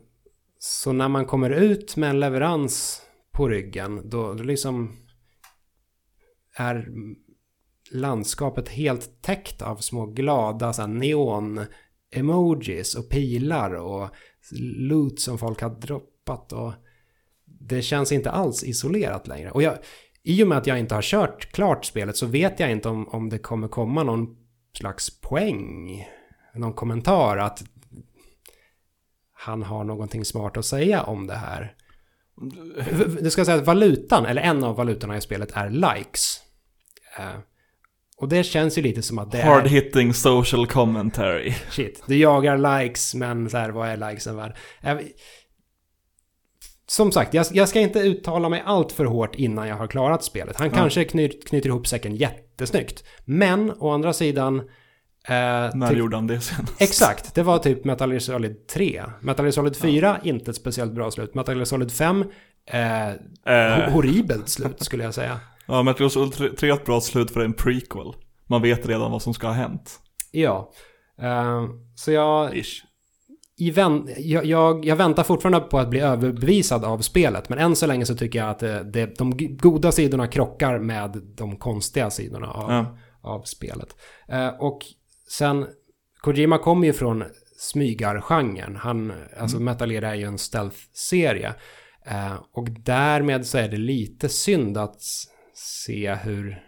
[SPEAKER 2] så när man kommer ut med en leverans på ryggen då, då liksom är landskapet helt täckt av små glada så neon-emojis och pilar och loot som folk har droppat och det känns inte alls isolerat längre. Och jag, i och med att jag inte har kört klart spelet så vet jag inte om, om det kommer komma någon slags poäng någon kommentar att han har någonting smart att säga om det här. Du ska säga att valutan, eller en av valutorna i spelet är likes. Och det känns ju lite som att det
[SPEAKER 1] Hard är... hitting social commentary.
[SPEAKER 2] Shit, du jagar likes men så här, vad är likesen värd? Uh, som sagt, jag, jag, ska inte uttala mig allt för hårt innan jag har klarat spelet. Han mm. kanske knyt, knyter ihop säcken jättesnyggt. Men å andra sidan
[SPEAKER 1] Eh, När typ, gjorde han det senast?
[SPEAKER 2] Exakt, det var typ Metal Gear Solid 3. Metal Gear Solid 4, ja. inte ett speciellt bra slut. Metal Gear Solid 5, eh, eh. horribelt slut skulle jag säga.
[SPEAKER 1] Ja, Metal Gear Solid 3 är ett bra slut för en prequel. Man vet redan vad som ska ha hänt.
[SPEAKER 2] Ja. Uh, så jag... Ish. I vän, jag, jag, jag, väntar fortfarande på att bli överbevisad av spelet. Men än så länge så tycker jag att det, det, de goda sidorna krockar med de konstiga sidorna av, ja. av spelet. Uh, och Sen, Kojima kommer ju från smygargenren. Han, alltså mm. Metal Gear är ju en stealth-serie. Eh, och därmed så är det lite synd att se hur,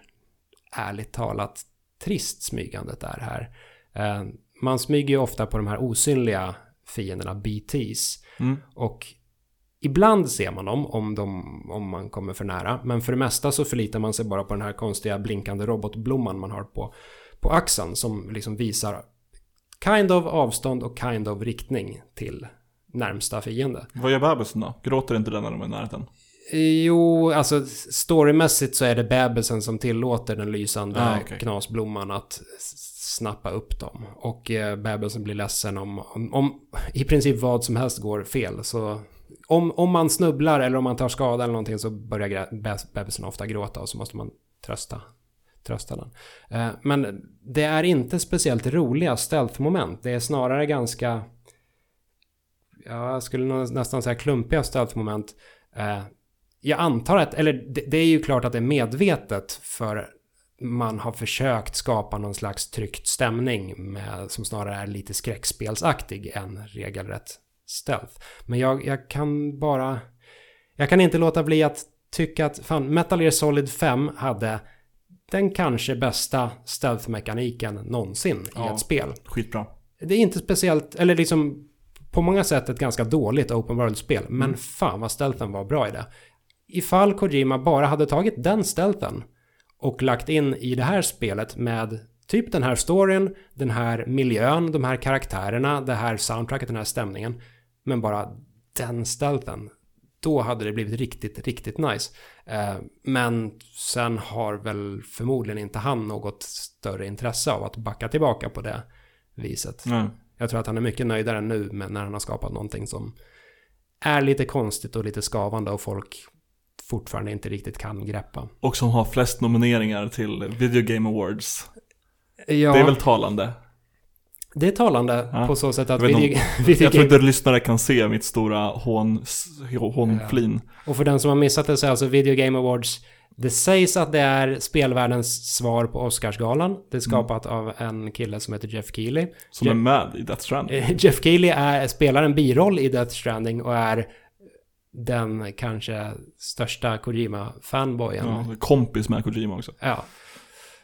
[SPEAKER 2] ärligt talat, trist smygandet är här. Eh, man smyger ju ofta på de här osynliga fienderna, BTs. Mm. Och ibland ser man dem om, de om man kommer för nära. Men för det mesta så förlitar man sig bara på den här konstiga blinkande robotblomman man har på på axeln som liksom visar kind of avstånd och kind of riktning till närmsta fiende.
[SPEAKER 1] Vad gör bebisen då? Gråter inte den när de är i närheten?
[SPEAKER 2] Jo, alltså storymässigt så är det bebisen som tillåter den lysande ah, okay. knasblomman att snappa upp dem. Och eh, bebisen blir ledsen om, om, om, i princip vad som helst går fel. Så om, om man snubblar eller om man tar skada eller någonting så börjar bebisen ofta gråta och så måste man trösta trösta den. Eh, men det är inte speciellt roliga stealth-moment. Det är snarare ganska ja, jag skulle nästan säga klumpiga stealth-moment. Eh, jag antar att, eller det, det är ju klart att det är medvetet för man har försökt skapa någon slags tryckt stämning med, som snarare är lite skräckspelsaktig än regelrätt stealth. Men jag, jag kan bara... Jag kan inte låta bli att tycka att fan, Metal Gear Solid 5 hade den kanske bästa stealth-mekaniken någonsin i
[SPEAKER 1] Ja.
[SPEAKER 2] ett spel.
[SPEAKER 1] Skitbra.
[SPEAKER 2] Det är inte speciellt, eller liksom på många sätt ett ganska dåligt open world-spel. Men fan vad stealthen var bra i det. Ifall Kojima bara hade tagit den stealthen och lagt in i det här spelet med typ den här storyn, den här miljön, de här karaktärerna, det här soundtracket, den här stämningen. Men bara den stealthen. Då hade det blivit riktigt, riktigt nice. Eh, men sen har väl förmodligen inte han något större intresse av att backa tillbaka på det viset.
[SPEAKER 1] Nej.
[SPEAKER 2] Jag tror att han är mycket nöjdare nu med när han har skapat någonting som är lite konstigt och lite skavande och folk fortfarande inte riktigt kan greppa.
[SPEAKER 1] Och som har flest nomineringar till Video Game Awards.
[SPEAKER 2] Ja,
[SPEAKER 1] Det är väl talande.
[SPEAKER 2] det är talande
[SPEAKER 1] Ja.
[SPEAKER 2] på så sätt att
[SPEAKER 1] Jag
[SPEAKER 2] video, video
[SPEAKER 1] Jag tror inte lyssnare kan se mitt stora hån, hånflin.
[SPEAKER 2] och för den som har missat det så är alltså Video Game Awards det sägs att det är spelvärldens svar på Oscarsgalan. Det är skapat av en kille som heter Jeff Keely.
[SPEAKER 1] Som
[SPEAKER 2] Je-
[SPEAKER 1] är med i Death Stranding.
[SPEAKER 2] Jeff Keely är, spelar en biroll i Death Stranding och är den kanske största Kojima-fanboyen.
[SPEAKER 1] Ja, kompis med Kojima också.
[SPEAKER 2] Ja.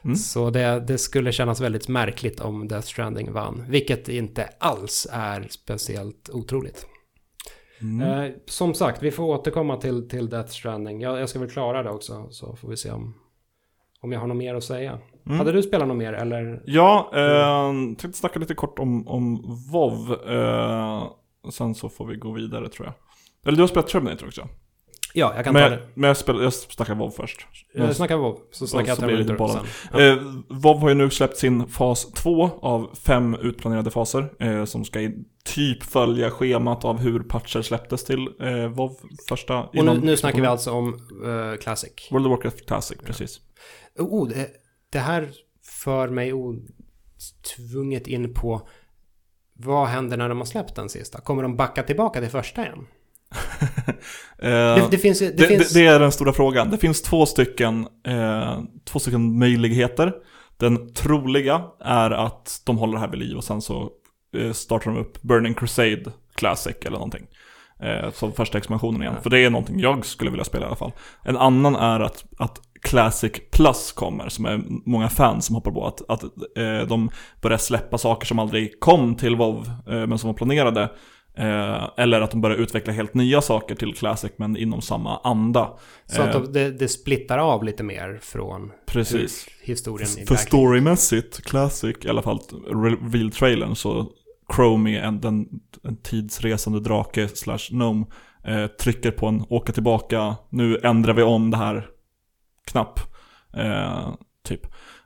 [SPEAKER 1] Mm.
[SPEAKER 2] Så det, det skulle kännas väldigt märkligt om Death Stranding vann. Vilket inte alls är speciellt otroligt.
[SPEAKER 1] Mm.
[SPEAKER 2] Eh, som sagt, vi får återkomma till, till Death Stranding. Jag, jag ska väl klara det också, så får vi se om, om jag har något mer att säga.
[SPEAKER 1] Mm.
[SPEAKER 2] Hade du spelat något mer, eller?
[SPEAKER 1] Ja, eh, tänkte snacka lite kort om, om WoW. Eh, sen så får vi gå vidare tror jag. Eller du har spelat Terminator också?
[SPEAKER 2] Ja, jag kan ta
[SPEAKER 1] Men,
[SPEAKER 2] det.
[SPEAKER 1] men jag, spelar, jag snackar WoW först.
[SPEAKER 2] Jag snackar WoW, så snackar jag Terminator sen. Ja.
[SPEAKER 1] Eh, WoW har ju nu släppt sin fas 2 av fem utplanerade faser. Eh, som ska i typ följa schemat av hur patcher släpptes till eh, WoW första.
[SPEAKER 2] Och nu,
[SPEAKER 1] innan-
[SPEAKER 2] nu snackar vi alltså om eh, Classic.
[SPEAKER 1] World of Warcraft Classic, precis.
[SPEAKER 2] Oh, det, det här för mig tvunget in på vad händer när de har släppt den sista? Kommer de backa tillbaka till första igen?
[SPEAKER 1] Eh,
[SPEAKER 2] Det, det finns... Det,
[SPEAKER 1] Det,
[SPEAKER 2] finns...
[SPEAKER 1] det, är den stora frågan. Det finns två stycken, eh, två stycken möjligheter. Den troliga är att de håller det här vid liv och sen så eh, startar de upp Burning Crusade Classic eller någonting. Eh, som första expansionen igen. För det är någonting jag skulle vilja spela i alla fall. En annan är att, att Classic Plus kommer, som är många fans som hoppar på. Att, att eh, de börjar släppa saker som aldrig kom till WoW, eh, men som var planerade. Eh, eller att de börjar utveckla helt nya saker till Classic, men inom samma anda.
[SPEAKER 2] Så att
[SPEAKER 1] Eh,
[SPEAKER 2] de, det, det splittar av lite mer från
[SPEAKER 1] Precis.
[SPEAKER 2] historien
[SPEAKER 1] För
[SPEAKER 2] verkligheten-
[SPEAKER 1] storymässigt, Classic, i alla fall reveal-trailern, så Chromie, en, den, en tidsresande drake slash gnome, eh, trycker på en åka tillbaka, nu ändrar vi om det här knapp. Eh, typ.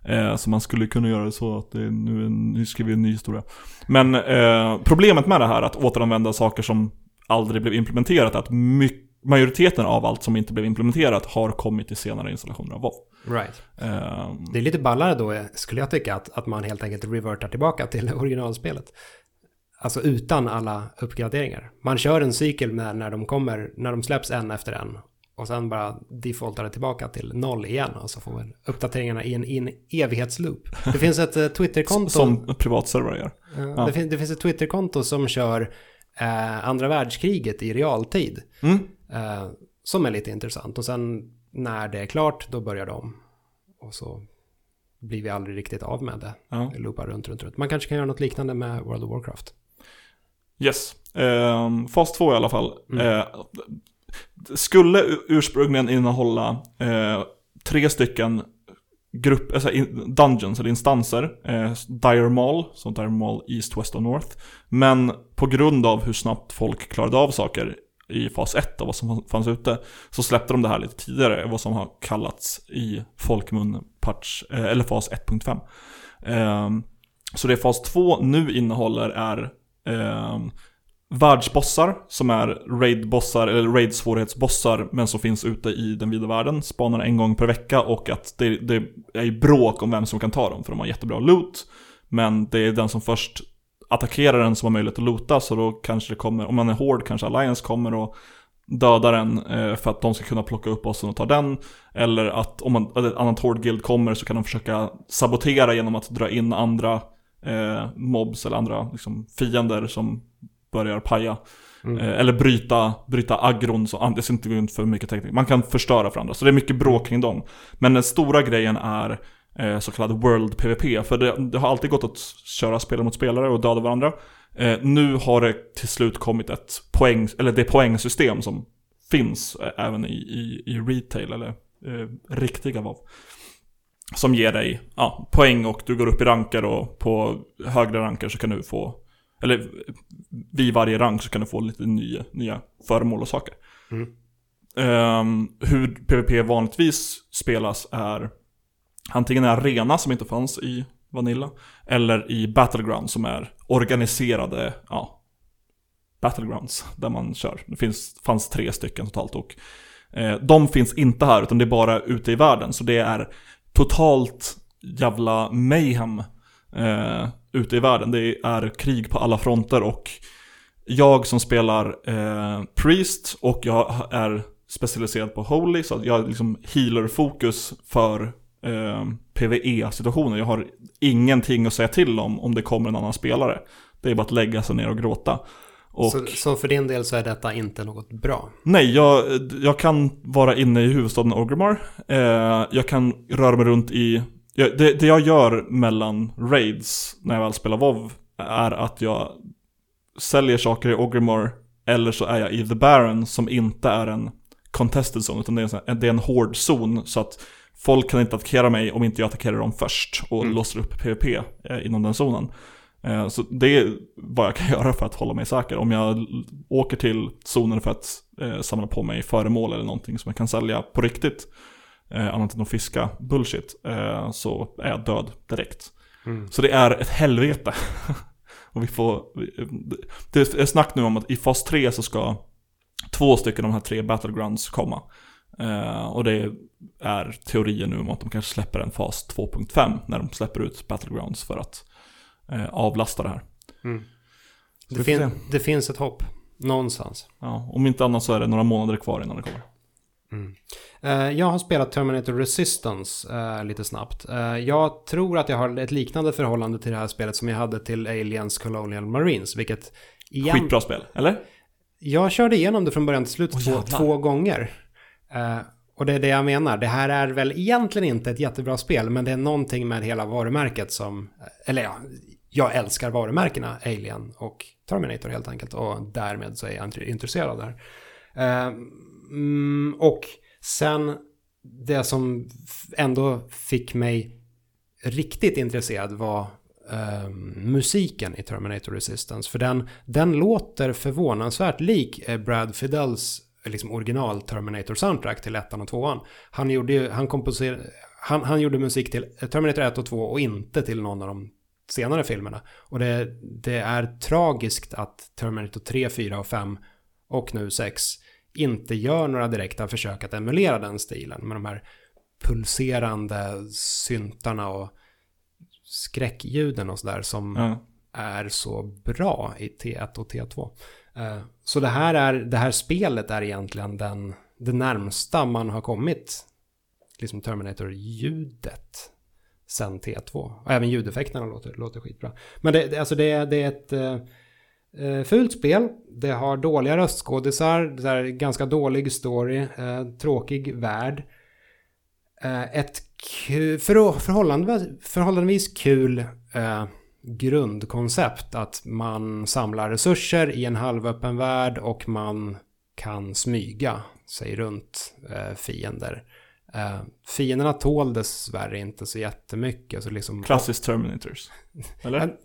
[SPEAKER 1] Eh, så man skulle kunna göra det så att det är nu, nu skriver vi en ny historia. Men eh, problemet med det här, att återanvända saker som aldrig blev implementerat, är att my- majoriteten av allt som inte blev implementerat har kommit i senare installationer av WoW.
[SPEAKER 2] Right.
[SPEAKER 1] Eh,
[SPEAKER 2] Det är lite ballare då, skulle jag tycka, att, att man helt enkelt revertar tillbaka till originalspelet. Alltså utan alla uppgraderingar. Man kör en cykel med när de kommer, när de släpps en efter en. Och sen bara defaultar det tillbaka till noll igen. Och så får man uppdateringarna i en, i en evighetsloop. Det finns ett eh, Twitterkonto.
[SPEAKER 1] Som privatservrar gör.
[SPEAKER 2] Eh,
[SPEAKER 1] Ja.
[SPEAKER 2] det, fin- det finns ett Twitterkonto som kör eh, andra världskriget i realtid.
[SPEAKER 1] Mm.
[SPEAKER 2] Eh, som är lite intressant. Och sen när det är klart, då börjar de. Och så blir vi aldrig riktigt av med det.
[SPEAKER 1] Ja.
[SPEAKER 2] Det loopar runt, runt, runt. Man kanske kan göra något liknande med World of Warcraft.
[SPEAKER 1] Yes. Ehm, fas 2 i alla fall.
[SPEAKER 2] Mm.
[SPEAKER 1] Eh, skulle ursprungligen innehålla eh, tre stycken grupp, alltså dungeons eller instanser. Eh, Dire Mall, som Dire Mall East, West och North. Men på grund av hur snabbt folk klarade av saker i fas 1 och vad som fanns ute så släppte de det här lite tidigare, vad som har kallats i folkmun patch, eh, eller fas 1.5. Eh, så det fas 2 nu innehåller är ehm, världsbossar som är raidbossar eller raid-svårighetsbossar men som finns ute i den vida världen. Spanar en gång per vecka och att det, det är bråk om vem som kan ta dem för de har jättebra loot. Men det är den som först attackerar den som har möjlighet att loota. Så då kanske det kommer, om man är hård kanske Alliance kommer och dödar den eh, för att de ska kunna plocka upp bossen och ta den. Eller att om man, ett annat hård guild kommer så kan de försöka sabotera genom att dra in andra eh, mobs eller andra liksom, fiender som börjar paja. Mm. Eh, eller bryta, bryta agron, så, jag ska inte gå in för mycket teknik. Man kan förstöra för andra, så det är mycket bråk kring dem. Men den stora grejen är eh, så kallad World PVP. För det, det, har alltid gått att köra spelare mot spelare och döda varandra. Eh, nu har det till slut kommit ett poäng, eller det poängsystem som finns eh, även i, i, i retail, eller eh, riktiga VAV. Som ger dig ja, poäng och du går upp i ranker och på högre ranker så kan du få eller vid varje rank så kan du få lite nya, nya föremål och saker. Mm. Um, hur PVP vanligtvis spelas är antingen en arena som inte fanns i Vanilla, eller i Battlegrounds som är organiserade, ja, Battlegrounds där man kör. Det finns, fanns tre stycken totalt och eh, de finns inte här utan det är bara ute i världen. Så det är totalt jävla mayhem eh, ute i världen. Det är krig på alla fronter och jag som spelar eh, Priest och jag är specialiserad på Holy så jag har liksom healer-fokus för eh, PVE-situationer. Jag har ingenting att säga till om om det kommer en annan spelare. Det är bara att lägga sig ner och gråta. Och,
[SPEAKER 2] så, så, för din del så är detta inte något bra?
[SPEAKER 1] Nej, jag, jag kan vara inne i huvudstaden Orgrimmar. Eh, jag kan röra mig runt i jag, det, det, jag gör mellan raids när jag väl spelar WoW är att jag säljer saker i Ogrimmar eller så är jag i The Baron som inte är en contested zone utan det är en, det är en hård zon så att folk kan inte attackera mig om inte jag attackerar dem först och mm. låser upp PVP eh, inom den zonen. Eh, så det är vad jag kan göra för att hålla mig säker. Om jag åker till zonen för att eh, samla på mig föremål eller någonting som jag kan sälja på riktigt eh, annat än att fiska bullshit, eh, så är jag död direkt. Mm. Så det är ett helvete. och vi får, det är snack nu om att i fas 3 så ska två stycken av de här tre battlegrounds komma. Eh, och det är teorier nu om att de kanske släpper en fas 2.5 när de släpper ut battlegrounds för att eh, avlasta det här. Mm.
[SPEAKER 2] Det, fin det, finns ett hopp någonstans.
[SPEAKER 1] Ja, om inte annat så är det några månader kvar innan det kommer.
[SPEAKER 2] Mm. Uh, jag har spelat Terminator Resistance uh, lite snabbt. Uh, jag tror att jag har ett liknande förhållande till det här spelet som jag hade till Aliens Colonial Marines, vilket...
[SPEAKER 1] Igen... Skitbra spel, eller?
[SPEAKER 2] Jag körde igenom det från början till slut oh, två, två, gånger. och det är det jag menar. Det här är väl egentligen inte ett jättebra spel, men det är någonting med hela varumärket som... Eller ja, jag älskar varumärkena Alien och Terminator helt enkelt. Och därmed så är jag intresserad av det här. Mm, och sen det som ändå fick mig riktigt intresserad var eh, musiken i Terminator Resistance. För den, den låter förvånansvärt lik eh, Brad Fidels eh, liksom original Terminator soundtrack till ettan och tvåan. Han gjorde, han, komposer, han, han gjorde musik till eh, Terminator 1 och 2 och inte till någon av de senare filmerna. Och det, det är tragiskt att Terminator 3, 4 och 5 och nu 6 inte gör några direkta försök att emulera den stilen med de här pulserande syntarna och skräckljuden och sådär som mm. är så bra i T1 och T2. Eh, så det här, är, det här spelet är egentligen den, det närmsta man har kommit liksom Terminator-ljudet sen T2. Och även ljudeffekterna låter, låter skitbra. Men det, alltså det, det är ett eh, Eh, fult spel. Det har dåliga röstskådisar, det är ganska dålig story, eh, tråkig värld. Eh, ett för, förhållandevis, förhållandevis kul eh, grundkoncept att man samlar resurser i en halvöppen värld och man kan smyga sig runt eh, fiender. Uh, fienderna tål dessvärre inte så jättemycket. Så liksom,
[SPEAKER 1] Klassiskt Terminators. Eller?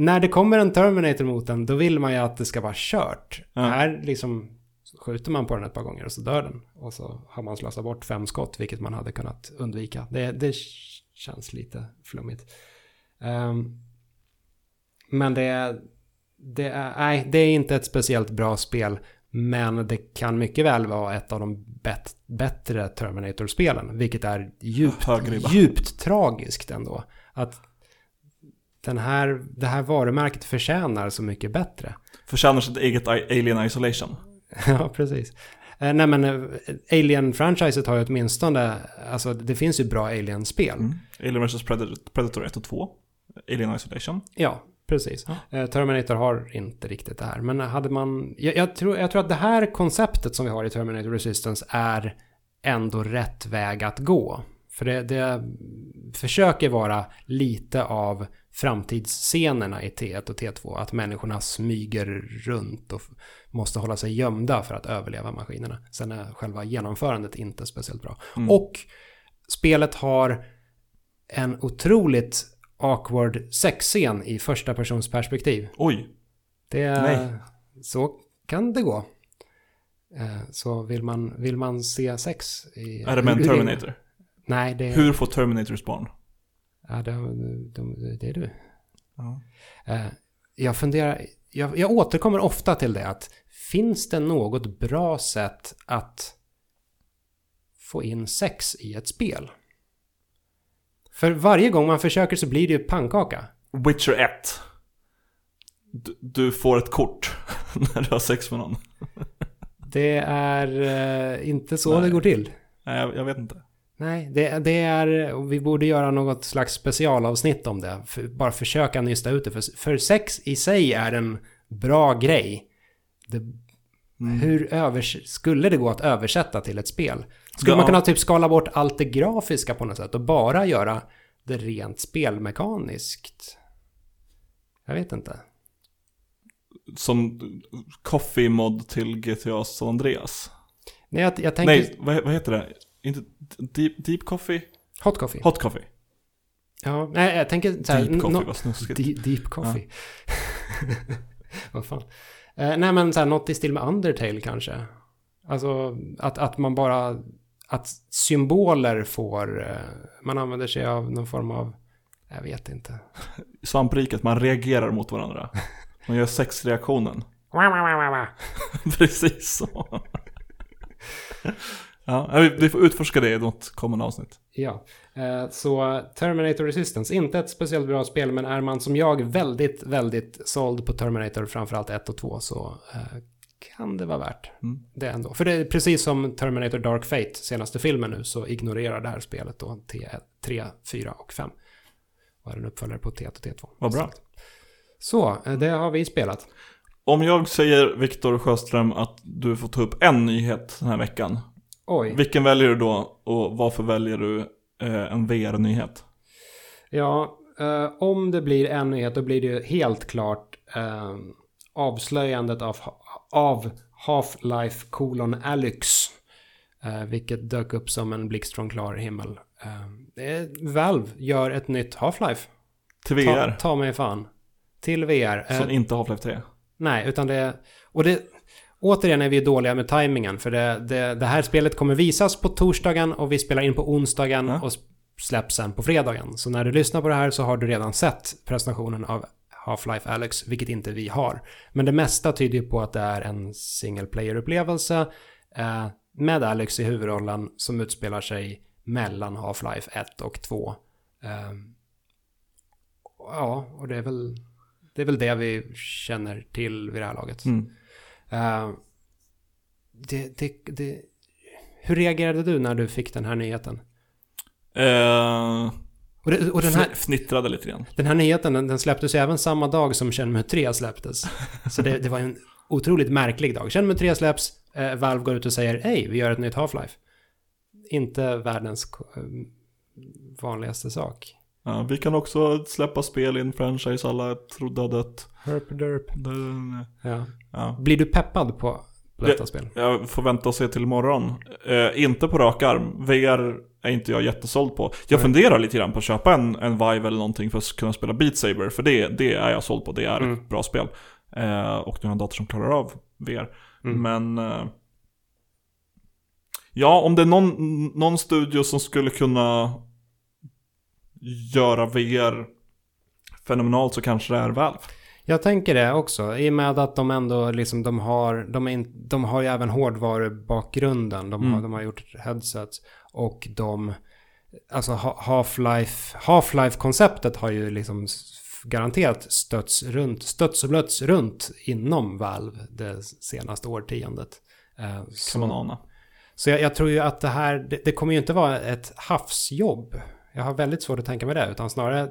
[SPEAKER 2] När det kommer en Terminator mot den, då vill man ju att det ska vara kört. Ja. Här liksom skjuter man på den ett par gånger och så dör den. Och så har man slösat bort fem skott, vilket man hade kunnat undvika. Det, det känns lite flummigt. Um, men det, det, är, nej, det är inte ett speciellt bra spel. Men det kan mycket väl vara ett av de bet, bättre Terminator-spelen. Vilket är djupt, djupt tragiskt ändå. Att den här, det här varumärket förtjänar så mycket bättre.
[SPEAKER 1] Förtjänar sitt eget Alien Isolation.
[SPEAKER 2] ja, precis. Eh, nej men eh, Alien-franchiset har ju åtminstone, alltså det finns ju bra Alien-spel.
[SPEAKER 1] Mm. Alien vs Predator, Predator 1 och 2. Alien Isolation.
[SPEAKER 2] Ja, precis. Eh, Terminator har inte riktigt det här. Men hade man... Jag, jag, tror, jag tror att det här konceptet som vi har i Terminator Resistance är ändå rätt väg att gå. För det, det försöker vara lite av framtidsscenerna i T1 och T2. Att människorna smyger runt och måste hålla sig gömda för att överleva maskinerna. Sen är själva genomförandet inte speciellt bra. Och spelet har en otroligt awkward sexscen i första persons perspektiv.
[SPEAKER 1] Oj.
[SPEAKER 2] Det,
[SPEAKER 1] Nej.
[SPEAKER 2] Så kan det gå. Eh, Så vill man, vill man se sex i...
[SPEAKER 1] Är det med en Terminator?
[SPEAKER 2] Nej, det,
[SPEAKER 1] Hur får Terminators barn?
[SPEAKER 2] Ja, det, det, det är du.
[SPEAKER 1] Ja.
[SPEAKER 2] Eh, Jag funderar, jag, jag återkommer ofta till det att finns det något bra sätt att få in sex i ett spel? För varje gång man försöker så blir det ju pannkaka.
[SPEAKER 1] Witcher 1. Du, du får ett kort när du har sex med någon.
[SPEAKER 2] Det är eh, inte så
[SPEAKER 1] Nej.
[SPEAKER 2] det går till.
[SPEAKER 1] Nej, jag, jag vet inte.
[SPEAKER 2] Nej, det, det är... Vi borde göra något slags specialavsnitt om det. För, bara försöka nysta ut det. För, för sex i sig är en bra grej. Det, Hur övers, skulle det gå att översätta till ett spel? Skulle
[SPEAKER 1] Ja.
[SPEAKER 2] man kunna typ skala bort allt det grafiska på något sätt och bara göra det rent spelmekaniskt? Jag vet inte.
[SPEAKER 1] Som coffee mod till GTA San Andreas.
[SPEAKER 2] Nej, jag, jag tänker...
[SPEAKER 1] Nej, vad, vad heter det? Inte deep, deep coffee?
[SPEAKER 2] Hot coffee.
[SPEAKER 1] Hot coffee.
[SPEAKER 2] Ja, nej, jag tänker så här,
[SPEAKER 1] Deep coffee,
[SPEAKER 2] nå-
[SPEAKER 1] vad snuskigt.
[SPEAKER 2] Deep, deep coffee. Vad fan. Eh, nej men så här, något i stil med Undertale kanske. Alltså att, att man bara... Att symboler får... Eh, man använder sig av någon form av... Jag vet inte.
[SPEAKER 1] Svampriket, man reagerar mot varandra. Man gör sexreaktionen. Precis så. Ja, vi, får utforska det i något kommande avsnitt.
[SPEAKER 2] Ja, eh, så Terminator Resistance, inte ett speciellt bra spel, men är man som jag väldigt, väldigt såld på Terminator, framförallt 1 och 2, så eh, kan det vara värt
[SPEAKER 1] Mm.
[SPEAKER 2] det ändå. För det är precis som Terminator Dark Fate, senaste filmen nu, så ignorerar det här spelet då T3, 4 och 5. Och är en uppföljare på T1 och T2.
[SPEAKER 1] Vad bra.
[SPEAKER 2] Så, eh, det har vi spelat.
[SPEAKER 1] Om jag säger Viktor Sjöström att du får ta upp en nyhet den här veckan.
[SPEAKER 2] Oj.
[SPEAKER 1] Vilken väljer du då och varför väljer du eh, en VR-nyhet?
[SPEAKER 2] Ja, eh, om det blir en nyhet då blir det ju helt klart eh, avslöjandet av, av Half-Life colon Alyx. Eh, vilket dök upp som en blixt från klar himmel. Eh, är- Valve gör ett nytt Half-Life.
[SPEAKER 1] Till
[SPEAKER 2] Ta,
[SPEAKER 1] VR,
[SPEAKER 2] ta mig fan. Till VR. Eh,
[SPEAKER 1] som inte Half-Life 3.
[SPEAKER 2] Nej, utan det... Och det... Återigen är vi dåliga med tajmingen. För det, det, det här spelet kommer visas på torsdagen och vi spelar in på onsdagen
[SPEAKER 1] Ja.
[SPEAKER 2] och släpps sen på fredagen. Så när du lyssnar på det här så har du redan sett presentationen av Half-Life Alyx, vilket inte vi har. Men det mesta tyder ju på att det är en single player-upplevelse eh, med Alyx i huvudrollen som utspelar sig mellan Half-Life 1 och 2. Eh, ja, och det är väl det är väl det vi känner till vid det här laget.
[SPEAKER 1] Mm.
[SPEAKER 2] Eh, det, det, det, hur reagerade du när du fick den här nyheten?
[SPEAKER 1] Eh,
[SPEAKER 2] Och, det, och den, här,
[SPEAKER 1] fn- fnittrade lite grann.
[SPEAKER 2] den här nyheten den, den släpptes ju även samma dag som Shenmue 3 släpptes. Så det, det var en otroligt märklig dag. Shenmue 3 släpps, eh, Valve går ut och säger hej, vi gör ett nytt Half-Life. Inte världens eh, vanligaste sak.
[SPEAKER 1] Ja, vi kan också släppa spel i en franchise alla trodde har dött.
[SPEAKER 2] Herp derp. Ja.
[SPEAKER 1] Ja.
[SPEAKER 2] Blir du peppad på, detta
[SPEAKER 1] Det-
[SPEAKER 2] spel?
[SPEAKER 1] Jag får vänta och se till imorgon. Eh, inte på rak arm. VR är inte jag jättesåld på. Jag
[SPEAKER 2] Nej.
[SPEAKER 1] funderar lite grann på att köpa en, en Vive eller någonting för att kunna spela Beat Saber. För det, det är jag såld på. Det är
[SPEAKER 2] Mm.
[SPEAKER 1] ett bra spel. Eh, och nu har jag en dator som klarar av VR.
[SPEAKER 2] Mm.
[SPEAKER 1] Men... Eh, ja, om det är någon, någon studio som skulle kunna göra VR fenomenalt så kanske det är Valve.
[SPEAKER 2] Jag tänker det också, i och med att de ändå liksom, de har, de, in, de har ju även hårdvarubakgrunden. De har,
[SPEAKER 1] Mm.
[SPEAKER 2] de har gjort headsets och de, alltså Ha- Half-Life, Half-Life-konceptet har ju liksom garanterat stötts runt, stötts och blötts runt inom Valve det senaste årtiondet. Eh, så-
[SPEAKER 1] Kan man ana.
[SPEAKER 2] så jag, jag tror ju att det här, det, det kommer ju inte vara ett havsjobb. Jag har väldigt svårt att tänka mig det, utan snarare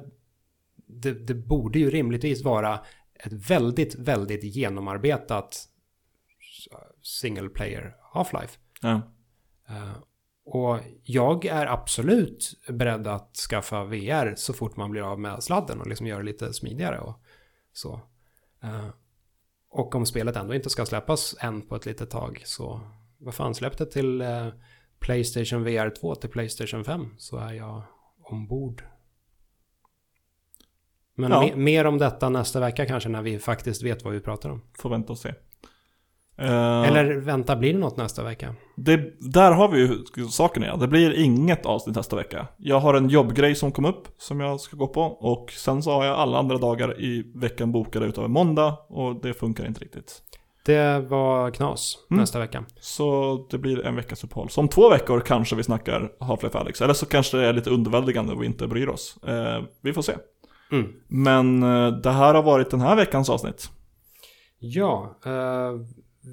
[SPEAKER 2] det, det borde ju rimligtvis vara ett väldigt, väldigt genomarbetat single player Half-Life.
[SPEAKER 1] Ja.
[SPEAKER 2] Eh, och jag är absolut beredd att skaffa VR så fort man blir av med sladden och liksom göra det lite smidigare och så. Eh, och om spelet ändå inte ska släppas än på ett litet tag så vad fan släpp det till eh, Playstation VR 2 till Playstation 5 så är jag ombord. Men
[SPEAKER 1] Ja.
[SPEAKER 2] me- mer om detta nästa vecka kanske när vi faktiskt vet vad vi pratar om.
[SPEAKER 1] Får vänta och se. Eh,
[SPEAKER 2] Eller vänta, blir det något nästa vecka?
[SPEAKER 1] Det, där har vi ju saken ja. Det blir inget avsnitt nästa vecka. Jag har en jobbgrej som kom upp som jag ska gå på. Och sen så har jag alla andra dagar i veckan bokade utav måndag. Och det funkar inte riktigt.
[SPEAKER 2] Det var knas
[SPEAKER 1] Mm.
[SPEAKER 2] nästa vecka.
[SPEAKER 1] Så det blir en veckas uppehåll. Så om två veckor kanske vi snackar Half-Life Alyx. Eller så kanske det är lite underväldigande och vi inte bryr oss. Eh, vi får se.
[SPEAKER 2] Mm.
[SPEAKER 1] Men eh, det här har varit den här veckans avsnitt.
[SPEAKER 2] Ja, eh,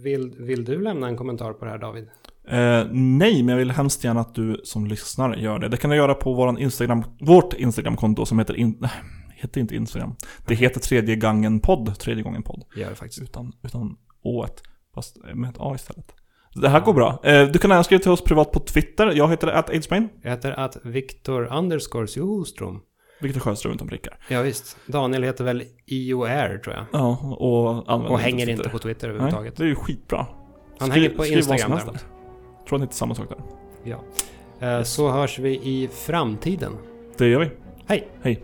[SPEAKER 2] vill, vill du lämna en kommentar på det här David?
[SPEAKER 1] Eh, nej, men jag vill hemskt gärna att du som lyssnar gör det. Det kan du göra på våran Instagram, vårt Instagramkonto som heter, in, nej, heter inte Instagram. Det heter tredje gången podd, tredje gången podd.
[SPEAKER 2] Gör det faktiskt.
[SPEAKER 1] Utan, utan ået, fast med ett A istället. Det här går bra. Eh, du kan även skriva till oss privat på Twitter. Jag heter att Aidsmain.
[SPEAKER 2] Jag heter att Viktor underscore Johström.
[SPEAKER 1] Viktor Sjöström utan prickar.
[SPEAKER 2] Ja visst. Daniel heter väl IOR tror jag.
[SPEAKER 1] Ja, och använder
[SPEAKER 2] Och hänger inte på Twitter
[SPEAKER 1] Nej,
[SPEAKER 2] överhuvudtaget.
[SPEAKER 1] det är ju skitbra.
[SPEAKER 2] Han hänger på Instagram
[SPEAKER 1] där. Tror att det inte samma sak där.
[SPEAKER 2] Ja. Eh, Så hörs vi i framtiden.
[SPEAKER 1] Det gör vi.
[SPEAKER 2] Hej!
[SPEAKER 1] Hej.